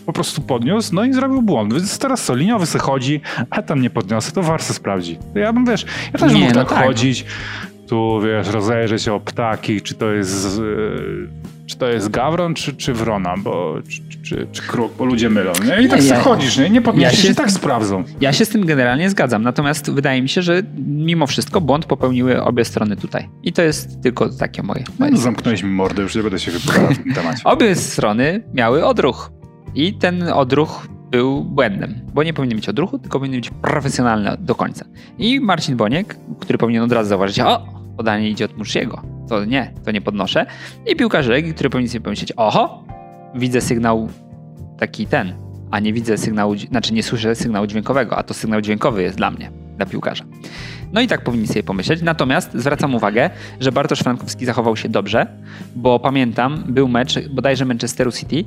po prostu podniósł, no i zrobił błąd. Więc teraz co, liniowy se chodzi, a tam nie podniosę, to war se sprawdzi. To Ja bym, wiesz, ja też Nie, mógł no tak, tak. chodzić, tu, wiesz, rozejrzeć się o ptaki, czy to jest... Yy, czy to jest gawron, czy, czy wrona, bo, czy, czy, czy, kruk, bo ludzie mylą. Nie? I tak Nie, ja- chodzisz, nie? nie podniesiesz ja się- i tak sprawdzą. ja się z tym generalnie zgadzam. Natomiast wydaje mi się, że mimo wszystko błąd popełniły obie strony tutaj. I to jest tylko takie moje. moje No, zamknąłeś mi mordę, już nie będę się wypowiadał w tym temacie. Obie strony miały odruch. I ten odruch był błędem, bo nie powinien mieć odruchu, tylko powinien być profesjonalny do końca. I Marcin Boniek, który powinien od razu zauważyć, o, podanie idzie od Musziego. To nie, to nie podnoszę. I piłkarz Legii, który powinien sobie pomyśleć, oho, widzę sygnał taki ten, a nie widzę sygnału, znaczy nie słyszę sygnału dźwiękowego, a to sygnał dźwiękowy jest dla mnie, dla piłkarza. No i tak powinni sobie pomyśleć. Natomiast zwracam uwagę, że Bartosz Frankowski zachował się dobrze, bo pamiętam, był mecz bodajże Manchesteru City,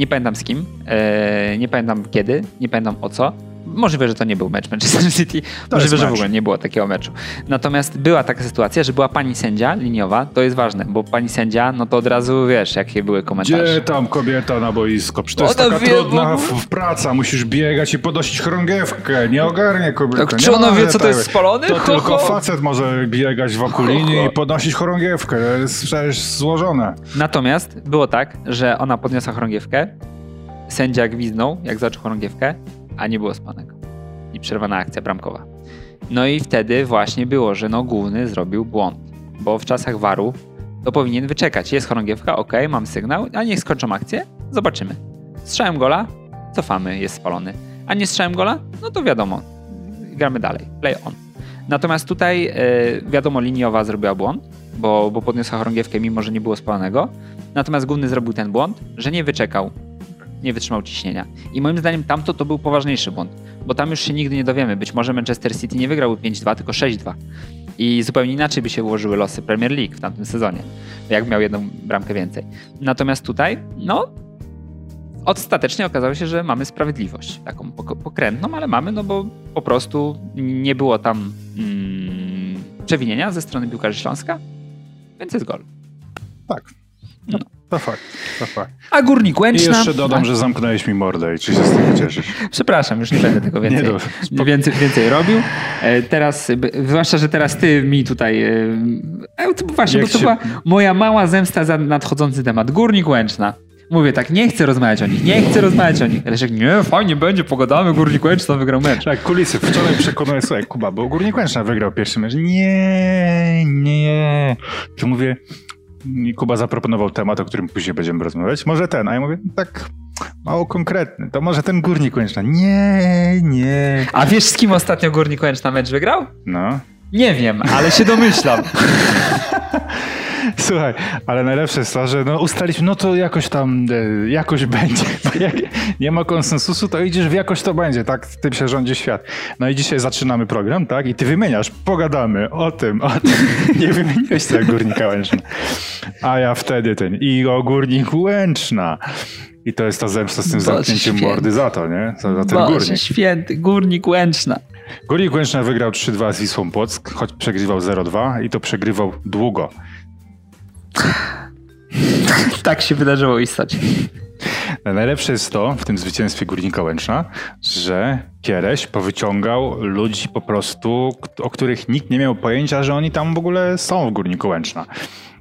nie pamiętam z kim, e, nie pamiętam kiedy, nie pamiętam o co. Możliwe, że to nie był mecz Manchester City, możliwe, że w ogóle nie było takiego meczu. Natomiast była taka sytuacja, że była pani sędzia liniowa, to jest ważne, bo pani sędzia, no to od razu wiesz, jakie były komentarze. Gdzie tam kobieta na boisko? Przecież to jest taka wie, trudna w, w praca, musisz biegać i podnosić chorągiewkę, nie ogarnie kobieta. Tak, czy ona wie, co to jest spalony? To Ho, tylko ho. facet może biegać wokół Ho, linii i podnosić chorągiewkę, to jest przecież złożone. Natomiast było tak, że ona podniosła chorągiewkę, sędzia gwizdnął, jak zaczął chorągiewkę, a nie było spanego. I przerwana akcja bramkowa. No i wtedy właśnie było, że no główny zrobił błąd, bo w czasach waru to powinien wyczekać. Jest chorągiewka, ok, mam sygnał, a niech skończą akcję, zobaczymy. Strzałem gola, cofamy, jest spalony. A nie strzałem gola, no to wiadomo, gramy dalej, play on. Natomiast tutaj e, wiadomo, liniowa zrobiła błąd, bo, bo podniosła chorągiewkę, mimo że nie było spalonego. Natomiast główny zrobił ten błąd, że nie wyczekał, nie wytrzymał ciśnienia. I moim zdaniem tamto to był poważniejszy błąd, bo tam już się nigdy nie dowiemy. Być może Manchester City nie wygrał 5-2, tylko 6-2. I zupełnie inaczej by się ułożyły losy Premier League w tamtym sezonie, jak miał jedną bramkę więcej. Natomiast tutaj, no, ostatecznie okazało się, że mamy sprawiedliwość. Taką pok- pokrętną, ale mamy, no bo po prostu nie było tam mm, przewinienia ze strony piłkarzy Śląska, więc jest gol. Tak. No, to fakt, to fakt. A Górnik I Łęczna... jeszcze dodam, A, że zamknąłeś mi mordę i czy się z tego cieszysz. Przepraszam, już nie będę tego więcej, Nie, no, więcej, więcej robił. E, Teraz, zwłaszcza, że teraz ty mi tutaj... e, e, to Właśnie, Jak bo to się- była moja mała zemsta za nadchodzący temat. Górnik Łęczna. Mówię tak, nie chcę rozmawiać o nich, nie chcę rozmawiać o nich. Leszek, nie, fajnie będzie, pogadamy, Górnik Łęczna wygrał mecz. Tak, kulisy. Wczoraj przekonałem, słuchaj, Kuba, bo Górnik Łęczna wygrał pierwszy mecz. Nie, nie. To mówię, i Kuba zaproponował temat, o którym później będziemy rozmawiać. Może ten, a ja mówię, tak mało konkretny. To może ten Górnik Łęczna. Nie, nie. A wiesz, z kim ostatnio Górnik Łęczna mecz wygrał? No. Nie wiem, ale się domyślam. Słuchaj, ale najlepsze jest to, że no ustaliśmy, no to jakoś tam, e, jakoś będzie. Bo jak nie ma konsensusu, to idziesz w jakoś to będzie, tak? Tym się rządzi świat. No i dzisiaj zaczynamy program, tak? I ty wymieniasz, pogadamy o tym, o tym. Nie wymieniłeś tego Górnika Łęczna. A ja wtedy ten, i o Górnik Łęczna. I to jest ta zemsta z tym Boże zamknięciem święty. mordy za to, nie? Za, za ten Boże Górnik. święty, Górnik Łęczna. Górnik Łęczna wygrał 3-2 z Wisłą Płock, choć przegrywał 0-2 i to przegrywał długo. Tak się wydarzyło istocie. Najlepsze jest to w tym zwycięstwie Górnika Łęczna, że Kiereś powyciągał ludzi po prostu, o których nikt nie miał pojęcia, że oni tam w ogóle są w Górniku Łęczna.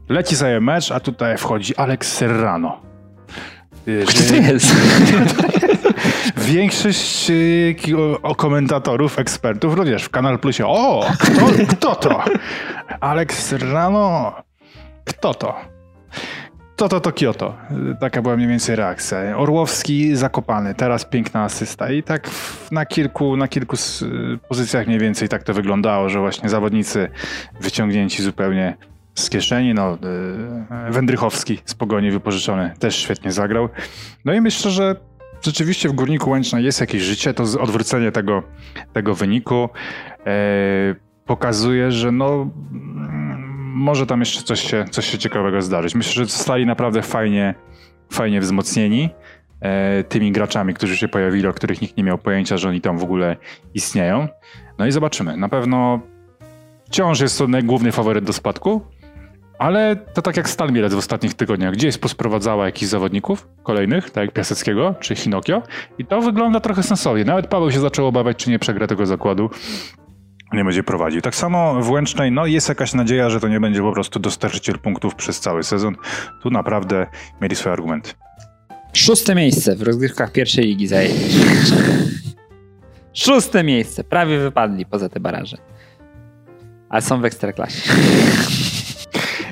Leci sobie mecz, a tutaj wchodzi Alex Serrano. Kto to jest? Większość y, komentatorów, ekspertów, wiesz, w Kanal Plusie, o, kto, kto to? Alex Serrano, kto to? To, to, to Kyoto. Taka była mniej więcej reakcja. Orłowski zakopany, teraz piękna asysta. I tak na kilku, na kilku y, pozycjach mniej więcej tak to wyglądało, że właśnie zawodnicy wyciągnięci zupełnie z kieszeni. No, y, Wędrychowski z Pogoni wypożyczony też świetnie zagrał. No i myślę, że rzeczywiście w Górniku Łęczna jest jakieś życie, to odwrócenie tego, tego wyniku e, pokazuje, że no może tam jeszcze coś się, coś się ciekawego zdarzyć. Myślę, że zostali naprawdę fajnie, fajnie wzmocnieni e, tymi graczami, którzy się pojawili, o których nikt nie miał pojęcia, że oni tam w ogóle istnieją. No i zobaczymy. Na pewno wciąż jest to główny faworyt do spadku, ale to tak jak Stal Mielec w ostatnich tygodniach, gdzieś posprowadzała jakichś zawodników kolejnych, tak jak Piaseckiego czy Hinokio i to wygląda trochę sensownie. Nawet Paweł się zaczął obawiać, czy nie przegra tego zakładu nie będzie prowadził. Tak samo w Łęcznej, no jest jakaś nadzieja, że to nie będzie po prostu dostarczyciel punktów przez cały sezon. Tu naprawdę mieli swoje argumenty. Szóste miejsce w rozgrywkach pierwszej ligi zajęli. Szóste miejsce. Prawie wypadli poza te baraże. Ale są w ekstraklasie.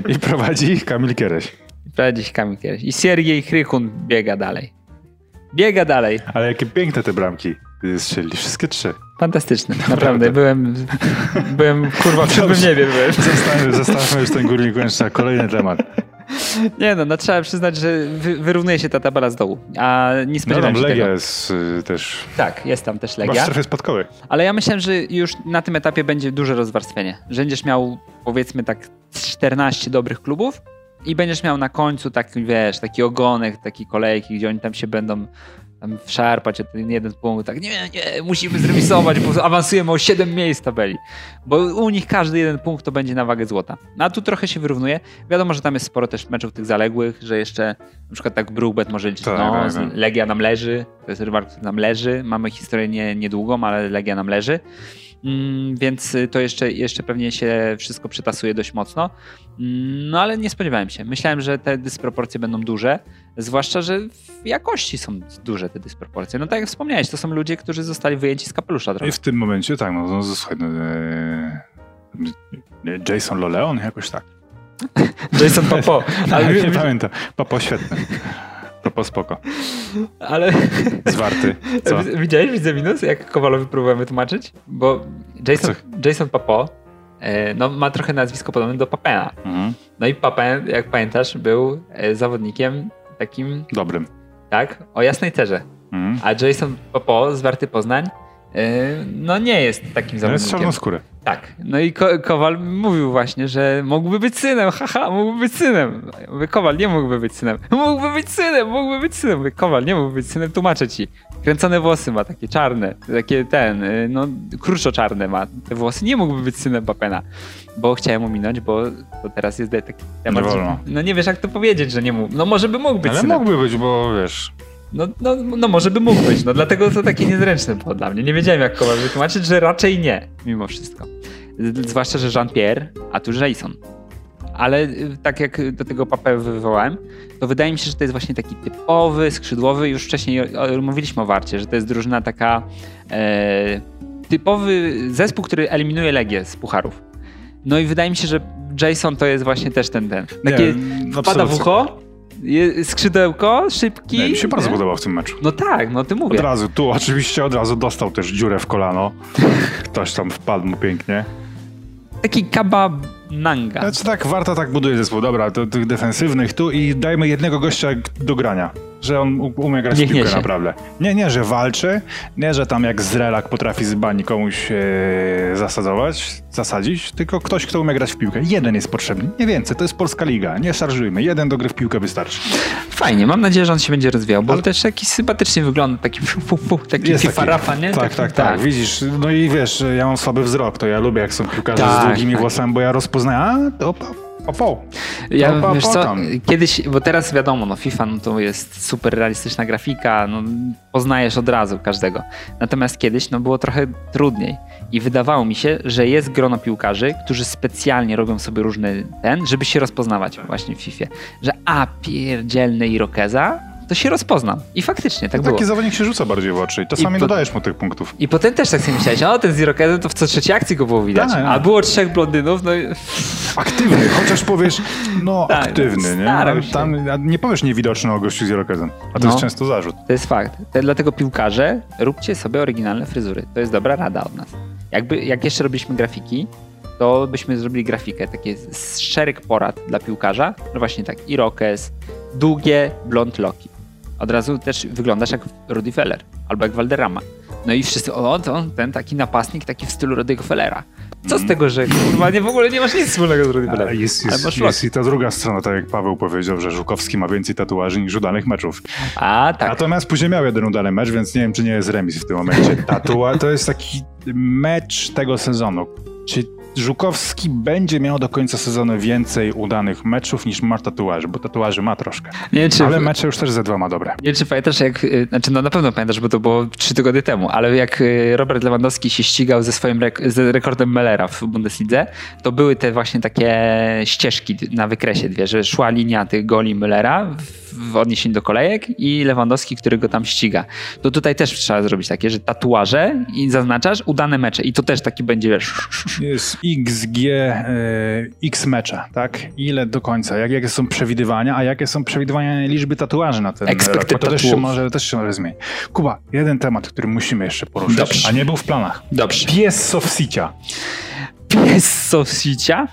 I prowadzi Kamil Kiereś. I prowadzi Kamil Kiereś. I Siergiej Chrychun biega dalej. Biega dalej. Ale jakie piękne te bramki strzelili. Wszystkie trzy. Fantastyczne, naprawdę. Byłem, byłem kurwa w siódmym niebie. Byłem. Zostawmy, zostawmy już ten górnik Łęczna. Kolejny temat. Nie no, no trzeba przyznać, że wy, wyrównuje się ta tabela z dołu, a nie spodziewałem no, się Legia tego. jest y, też... Tak, jest tam też Masz Legia. strefy spadkowej. Ale ja myślałem, że już na tym etapie będzie duże rozwarstwienie. Że będziesz miał powiedzmy tak 14 dobrych klubów i będziesz miał na końcu taki, wiesz, taki ogonek, taki kolejki, gdzie oni tam się będą tam szarpać o ten jeden punkt, tak nie, nie, musimy zremisować, bo awansujemy o 7 miejsc tabeli. Bo u nich każdy jeden punkt to będzie na wagę złota. No a tu trochę się wyrównuje. Wiadomo, że tam jest sporo też meczów tych zaległych, że jeszcze na przykład tak Brookbet może liczyć, Tak, no, tak, tak. Legia nam leży, to jest rywal, który nam leży, mamy historię nie, niedługą, ale Legia nam leży. Mm, więc to jeszcze, jeszcze pewnie się wszystko przytasuje dość mocno. Mm, No ale nie spodziewałem się. Myślałem, że te dysproporcje będą duże, zwłaszcza, że w jakości są duże te dysproporcje. No tak jak wspomniałeś, to są ludzie, którzy zostali wyjęci z kapelusza trochę. I w tym momencie, tak, no, no słuchaj, no, e, Jason Loleon jakoś tak. Jason Popo. Ale Ale, nie pamiętam. Papo świetny. Papo spoko. ale Zwarty. Co? widziałeś, widzę minus, jak Kowalowi próbujemy tłumaczyć? Bo Jason, Jason Papo e, no, ma trochę nazwisko podobne do Papena. Mhm. No i Papen, jak pamiętasz, był e, zawodnikiem takim, Dobrym. tak, o jasnej cerze. Mhm. A Jason Popo z Warty Poznań no nie jest takim No jest zawodnikiem. czarnoskóry. Tak. No i Ko- Kowal mówił właśnie, że mógłby być synem, haha, mógłby być synem. Mówię, Kowal nie mógłby być synem. Mógłby być synem, mógłby być synem. Mówię, Kowal nie mógłby być synem, tłumaczę ci. Kręcone włosy ma, takie czarne, takie ten, y, no czarne ma te włosy. Nie mógłby być synem Papena, bo chciałem ominąć, bo to teraz jest taki temat, Nie wolno. no nie wiesz jak to powiedzieć, że nie mógł. No może by mógł być Ale synem. mógłby być, bo wiesz, No, no, no może by mógł być, no dlatego to takie niezręczne było dla mnie. Nie wiedziałem jak Kowal wytłumaczyć, że raczej nie, mimo wszystko. Zwłaszcza, że Jean-Pierre, a tu Jason. Ale y, tak jak do tego papę wywołałem, to wydaje mi się, że to jest właśnie taki typowy, skrzydłowy, już wcześniej mówiliśmy o Warcie, że to jest drużyna taka e, typowy zespół, który eliminuje Legię z pucharów. No i wydaje mi się, że Jason to jest właśnie też ten, ten. Takie Nie, wpada w absolutnie. ucho, je- skrzydełko, szybki. nie, mi się bardzo podobał w tym meczu. No tak, no ty mówię. Od razu, tu oczywiście od razu dostał też dziurę w kolano. Ktoś tam wpadł mu pięknie. Taki kaba nanga. Znaczy tak, Warta tak buduje zespół. Dobra, to tych defensywnych tu i dajmy jednego gościa do grania. Że on umie grać w piłkę naprawdę. Nie, nie, że walczy, nie, że tam jak Zrelak potrafi z bani komuś e, zasadzować, zasadzić, tylko ktoś, kto umie grać w piłkę. Jeden jest potrzebny, nie więcej, to jest Polska Liga, nie szarżujmy, jeden do gry w piłkę wystarczy. Fajnie, mam nadzieję, że on się będzie rozwijał, bo też jakiś sympatycznie wygląda, taki fu, fu, fu, taki Jest FIFA Rafa, nie? Tak, Taki- tak, tak, Widzisz, no i wiesz, ja mam słaby wzrok, to ja lubię jak są piłkarze Tak, z długimi tak. włosami, bo ja rozpoznaję, a to pa, pa, pa. Ja, Pa, pa, wiesz co, kiedyś, bo teraz wiadomo, no FIFA no to jest super realistyczna grafika, no poznajesz od razu każdego. Natomiast kiedyś no było trochę trudniej i wydawało mi się, że jest grono piłkarzy, którzy specjalnie robią sobie różny ten, żeby się rozpoznawać właśnie w FIFA. Że a, pierdzielny Irokeza, to się rozpoznam. I faktycznie tak było. Taki zawodnik się rzuca bardziej w oczy i czasami po- dodajesz mu tych punktów. I potem też tak sobie myślałeś, o ten z to w co trzeciej akcji go było widać. Tak. A było trzech blondynów, no i Aktywny, chociaż powiesz, no Tak, aktywny, nie? Ale tam nie powiesz niewidoczny o gościu z Irokezem, a to No. jest często zarzut. to jest fakt. Dlatego piłkarze, róbcie sobie oryginalne fryzury. To jest dobra rada od nas. Jakby, jak jeszcze robiliśmy grafiki, to byśmy zrobili grafikę, takie szereg porad dla piłkarza. No właśnie tak, Irokez, długie blond loki. Od razu też wyglądasz jak Rudy Feller albo jak Valderrama. No i wszyscy, o, to ten taki napastnik, taki w stylu Rudy'ego Fellera. Co z tego, że kurwa, nie, w ogóle nie masz nic wspólnego z Rudy Fellerem. Jest, jest, jest i ta druga strona, tak jak Paweł powiedział, że Żukowski ma więcej tatuaży niż udanych meczów. A, tak. Natomiast później miał jeden udany mecz, więc nie wiem, czy nie jest remis w tym momencie. Tatua to jest taki mecz tego sezonu. Czy Żukowski będzie miał do końca sezonu więcej udanych meczów niż ma tatuaży, bo tatuaży ma troszkę. Nie, czy... Ale mecze już też ze dwa ma dobre. Nie czy pamiętasz, jak, y, znaczy no na pewno pamiętasz, bo to było trzy tygodnie temu, ale jak y, Robert Lewandowski się ścigał ze swoim rek rekordem Mellera w Bundeslidze, to były te właśnie takie ścieżki na wykresie dwie, że szła linia tych goli Mellera w odniesieniu do kolejek i Lewandowski, który go tam ściga. To tutaj też trzeba zrobić takie, że tatuaże i zaznaczasz udane mecze i to też taki będzie, wiesz... Jest XG, e, X mecze, tak? Ile do końca, jak, jakie są przewidywania, a jakie są przewidywania liczby tatuaży na ten Expected rok, to też się, może, też się może zmienić. Kuba, jeden temat, który musimy jeszcze poruszyć, Dobrze. a nie był w planach. Dobrze. Pies Sofsicia. Pies Sofsicia?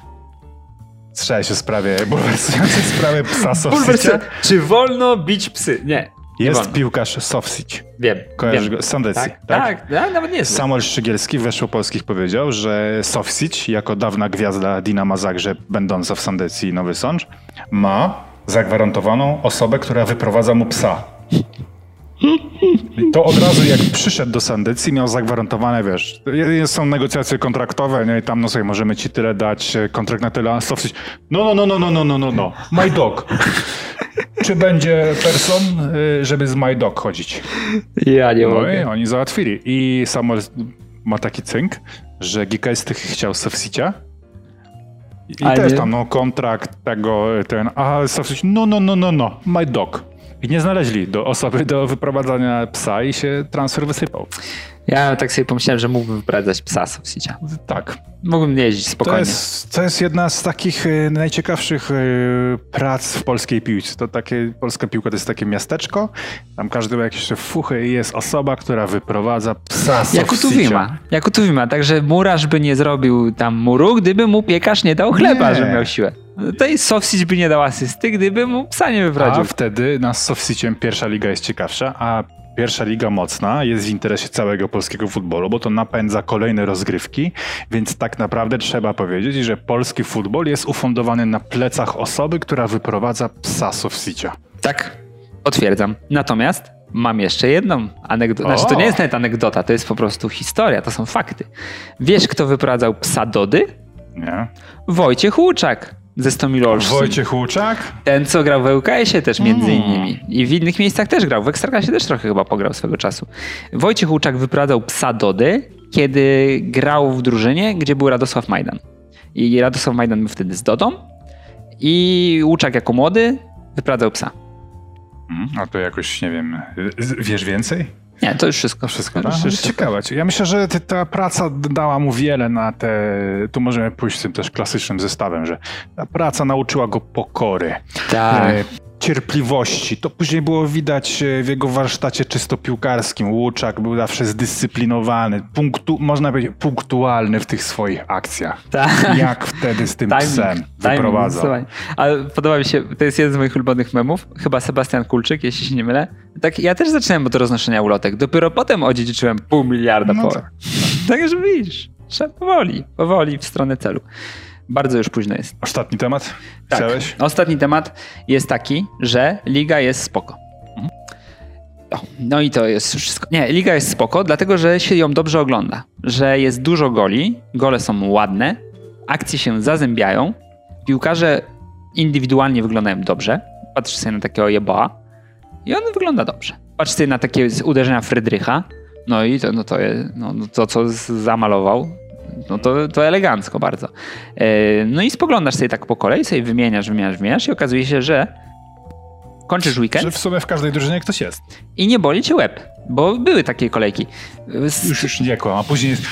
Słyszałeś o sprawie, bulwersującej sprawie psa Sofsicia? Czy wolno bić psy? Nie. Jest piłkarz Sofsić. Wiem. Kojarzysz go? Sandecji, tak? Tak, tak? nawet nie jest. Samuel Szczygielski w Weszło Polskich powiedział, że Sofsić, jako dawna gwiazda Dinama Zagrzeb, będąca w Sandecji Nowy Sącz, ma zagwarantowaną osobę, która wyprowadza mu psa. To od razu jak przyszedł do Sandycji, miał zagwarantowane, wiesz, są negocjacje kontraktowe, nie? i tam no sobie możemy ci tyle dać, e, kontrakt na tyle, a Sofsić, no, no, no, no, no, no, no, no, no, my dog. Czy będzie person, y, żeby z My Dog chodzić? Ja nie no mogę. i oni załatwili. I Samuel ma taki cynk, że GKS chciał Sofsicia. I a też nie? tam no, kontrakt tego, ten, a Sofsić, no, no, no, no, no, My Dog. I nie znaleźli do osoby do wyprowadzania psa i się transfer wysypał. Ja tak sobie pomyślałem, że mógłbym wyprowadzać psa z Obsidia. Tak. Mógłbym jeździć spokojnie. To jest, to jest jedna z takich y, najciekawszych y, prac w polskiej piłce. To takie, polska piłka to jest takie miasteczko, tam każdy ma jakieś fuchy i jest osoba, która wyprowadza psa z Jak u Tuwima. Jak u Tuwima. Także murarz by nie zrobił tam muru, gdyby mu piekarz nie dał chleba, nie. że miał siłę. To i Sofsić by nie dał asysty, gdyby mu psa nie wyprowadził. A wtedy na Sofsiciem pierwsza liga jest ciekawsza, a Pierwsza liga mocna jest w interesie całego polskiego futbolu, bo to napędza kolejne rozgrywki, więc tak naprawdę trzeba powiedzieć, że polski futbol jest ufundowany na plecach osoby, która wyprowadza psa Sofsicia. Tak, potwierdzam. Natomiast mam jeszcze jedną anegdotę. Znaczy, to nie jest nawet anegdota, to jest po prostu historia, to są fakty. Wiesz, kto wyprowadzał psa Dody? Nie. Wojciech Łuczak ze Stomil Olsztyn. Wojciech Łuczak? Ten, co grał w ŁKS-ie też między mm. innymi. I w innych miejscach też grał. W Ekstraklasie też trochę chyba pograł swego czasu. Wojciech Łuczak wyprowadzał psa Dody, kiedy grał w drużynie, gdzie był Radosław Majdan. I Radosław Majdan był wtedy z Dodą i Łuczak jako młody wyprowadzał psa. Mm, a to jakoś, nie wiem, wiesz więcej? Nie, to już wszystko. Wszystko, wszystko. Ciekawe. Ja myślę, że ta praca dała mu wiele na te... Tu możemy pójść z tym też klasycznym zestawem, że ta praca nauczyła go pokory. Tak. Cierpliwości. To później było widać e, w jego warsztacie czysto piłkarskim. Łuczak był zawsze zdyscyplinowany, punktu, można powiedzieć punktualny w tych swoich akcjach. Tak. Jak wtedy z tym timing, psem wyprowadzał. Ale podoba mi się, to jest jeden z moich ulubionych memów, chyba Sebastian Kulczyk, jeśli się nie mylę. Tak, ja też zaczynałem od roznoszenia ulotek. Dopiero potem odziedziczyłem pół miliarda no po. Tak. Także widzisz, trzeba powoli, powoli w stronę celu. Bardzo już późno jest. Ostatni temat? Tak. Chciałeś? Ostatni temat jest taki, że liga jest spoko. Mhm. No i to jest wszystko. Nie, liga jest spoko, dlatego że się ją dobrze ogląda. Że jest dużo goli, gole są ładne, akcje się zazębiają, piłkarze indywidualnie wyglądają dobrze. Patrz sobie na takiego jeboa i on wygląda dobrze. Patrz sobie na takie uderzenia Frydrycha, no i to, no to, no, no to co zamalował, no to, to elegancko bardzo. E, no i spoglądasz sobie tak po kolei, sobie wymieniasz, wymieniasz, wymieniasz i okazuje się, że kończysz weekend. Że w sumie w każdej drużynie ktoś jest. I nie boli cię łeb, bo były takie kolejki. Już, już nie kłam, a później jest...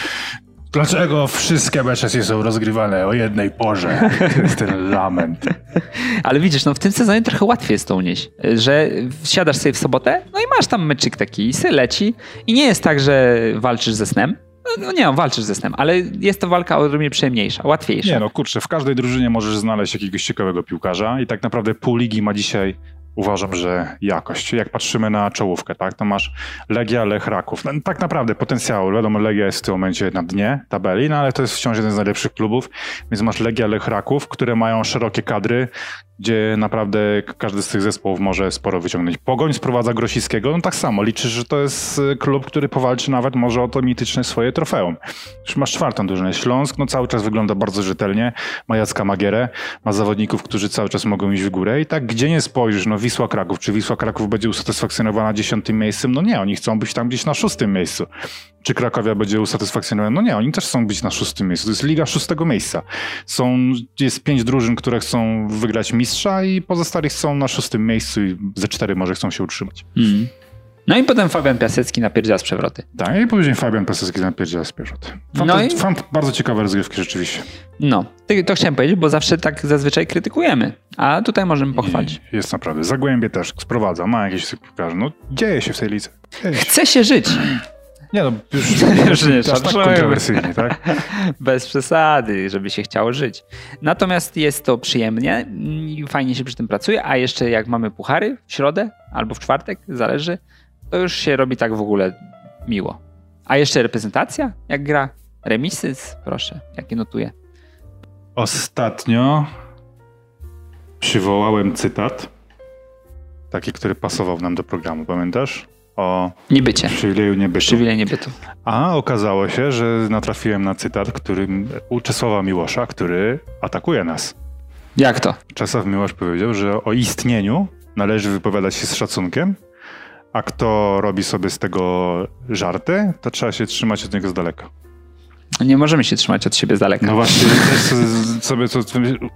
Dlaczego wszystkie mecze są rozgrywane o jednej porze? To jest ten lament. Ale widzisz, no w tym sezonie trochę łatwiej jest to unieść, że siadasz sobie w sobotę, no i masz tam meczyk taki i leci i nie jest tak, że walczysz ze snem, no, nie, walczysz ze snem, ale jest to walka odrobinę przyjemniejsza, łatwiejsza. Nie no, kurczę, w każdej drużynie możesz znaleźć jakiegoś ciekawego piłkarza i tak naprawdę pół ligi ma dzisiaj uważam, że jakość. Jak patrzymy na czołówkę, tak, to masz Legia, Lech, Raków. No, tak naprawdę potencjał, wiadomo, Legia jest w tym momencie na dnie tabeli, no ale to jest wciąż jeden z najlepszych klubów, więc masz Legia, Lech, Raków, które mają szerokie kadry, gdzie naprawdę każdy z tych zespołów może sporo wyciągnąć. Pogoń sprowadza Grosickiego, no tak samo, liczysz, że to jest y, klub, który powalczy nawet może o to mityczne swoje trofeum. Już masz czwartą drużynę. Śląsk, no cały czas wygląda bardzo rzetelnie, ma Jacka Magierę, ma zawodników, którzy cały czas mogą iść w górę i tak gdzie nie spojrzysz, no Wisła Kraków, czy Wisła Kraków będzie usatysfakcjonowana dziesiątym miejscem? No nie, oni chcą być tam gdzieś na szóstym miejscu. Czy Krakowia będzie usatysfakcjonowana? No nie, oni też chcą być na szóstym miejscu. To jest liga szóstego miejsca. Są, jest pięć drużyn, które chcą wygrać mistrza i pozostali są na szóstym miejscu i ze cztery może chcą się utrzymać. Mm. No i potem Fabian Piasecki napierdziela z przewroty. Tak, i później Fabian Piasecki napierdziela z przewroty. Fan, no i... fan bardzo ciekawe rozgrywki rzeczywiście. No, to chciałem powiedzieć, bo zawsze tak zazwyczaj krytykujemy, a tutaj możemy pochwalić. I jest naprawdę. Zagłębie też sprowadza, ma jakieś piłkarzy. No dzieje się w tej lidze. Chce się żyć. Nie no, już, już nie, aż tak kontrowersyjnie, tak? Bez przesady, żeby się chciało żyć. Natomiast jest to przyjemnie i fajnie się przy tym pracuje, a jeszcze jak mamy puchary w środę albo w czwartek, zależy, to już się robi tak w ogóle miło. A jeszcze reprezentacja, jak gra? Remisy, proszę, jakie notuję. Ostatnio przywołałem cytat, taki, który pasował nam do programu, pamiętasz? O Niebycie. przywileju niebytu. Przywilej niebytu. A okazało się, że natrafiłem na cytat który, u Czesława Miłosza, który atakuje nas. Jak to? Czesław Miłosz powiedział, że o istnieniu należy wypowiadać się z szacunkiem, a kto robi sobie z tego żarty, to trzeba się trzymać od niego z daleka. Nie możemy się trzymać od siebie z daleka. No właśnie, sobie to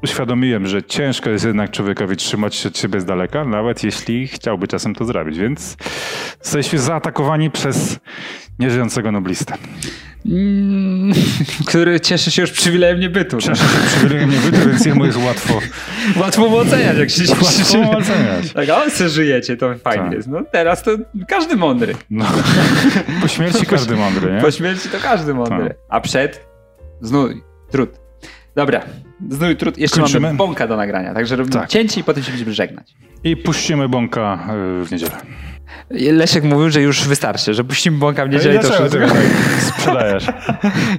uświadomiłem, że ciężko jest jednak człowiekowi trzymać się od siebie z daleka, nawet jeśli chciałby czasem to zrobić, więc jesteśmy zaatakowani przez nieżyjącego noblistę. Mm, który cieszy się już przywilejem niebytu. Cieszy się przywilejem niebytu, więc jemu jest łatwo. Łatwo mu oceniać, jak się Łatwo mu oceniać. Tak, a on sobie żyjecie, to fajnie tak. jest. No teraz to każdy mądry. No. Po śmierci każdy mądry, nie? Po śmierci to każdy mądry. Tak. A przed znój, trud. Dobra, znój, trud. Jeszcze Kończymy? mamy bąka do nagrania, także robimy tak. cięcie i potem się będziemy żegnać. I puścimy bąka y, w niedzielę. Leszek mówił, że już wystarczy, że puścimy bąka w niedzielę. to wszystko. Tak sprzedajesz?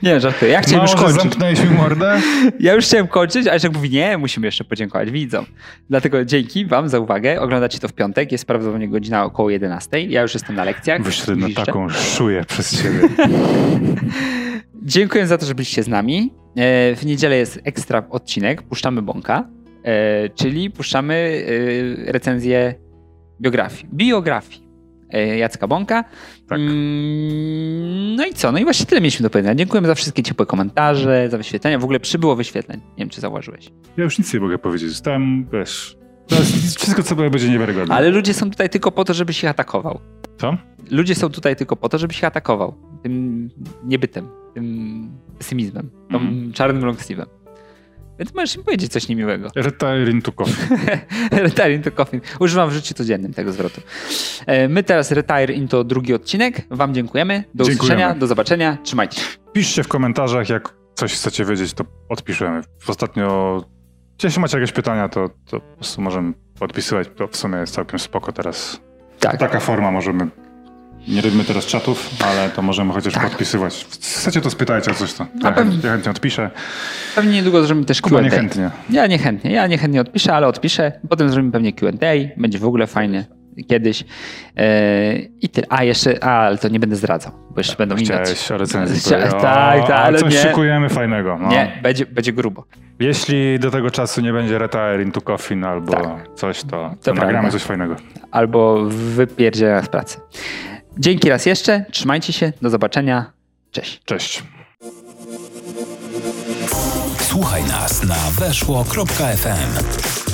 nie, żartuję. Ja chciałem Mało, już kończyć. zamknąłeś mi mordę? Ja już chciałem kończyć, a Leszek mówi, nie, musimy jeszcze podziękować widzom. Dlatego dzięki wam za uwagę. Oglądacie to w piątek, jest prawdopodobnie godzina około 11. Ja już jestem na lekcjach. Wyszedł na taką szuję przez ciebie. Dziękuję za to, że byliście z nami. E, w niedzielę jest ekstra odcinek, puszczamy bąka, e, czyli puszczamy e, recenzję biografii. Biografii. E, Jacka Bąka. Tak. Mm, no i co? No i właśnie tyle mieliśmy do powiedzenia. Dziękujemy za wszystkie ciepłe komentarze, za wyświetlenia. W ogóle przybyło wyświetleń. Nie wiem, czy zauważyłeś. Ja już nic nie mogę powiedzieć. Zostałem, wiesz, wszystko, co będzie niewiarygodne. Ale ludzie są tutaj tylko po to, żebyś ich atakował. Co? Ludzie są tutaj tylko po to, żebyś ich atakował. Tym niebytem, tym pesymizmem, mm. tym czarnym longsteve'em. Więc możesz im powiedzieć coś niemiłego. Retire into coffin. retire into coffin. Używam w życiu codziennym tego zwrotu. E, my teraz retire into drugi odcinek. Wam dziękujemy. Do dziękujemy. usłyszenia, do zobaczenia. Trzymajcie się. Piszcie w komentarzach, jak coś chcecie wiedzieć, to odpiszemy. Ostatnio, jeśli macie jakieś pytania, to, to po prostu możemy podpisywać. To w sumie jest całkiem spoko teraz. Tak. Taka forma możemy nie robimy teraz czatów, ale to możemy chociaż tak. podpisywać. Chcecie to spytajcie o coś, to ja, pewnie, ja chętnie odpiszę. Pewnie niedługo zrobimy też Q&A. niechętnie. Ja niechętnie. Ja niechętnie odpiszę, ale odpiszę. Potem zrobimy pewnie Q&A. Będzie w ogóle fajnie kiedyś. Yy, I tyle. A jeszcze, a, ale to nie będę zdradzał, bo jeszcze będą Chciałeś o recenzji. Chcia, tak, tak, ale coś nie. szykujemy fajnego. No. Nie, będzie, będzie grubo. Jeśli do tego czasu nie będzie Retire into Coffin albo tak. coś, to, to, to nagramy coś fajnego. Albo wypierdzielenia z pracy. Dzięki raz jeszcze, trzymajcie się, do zobaczenia. Cześć. Cześć. Słuchaj nas na weszło.fm.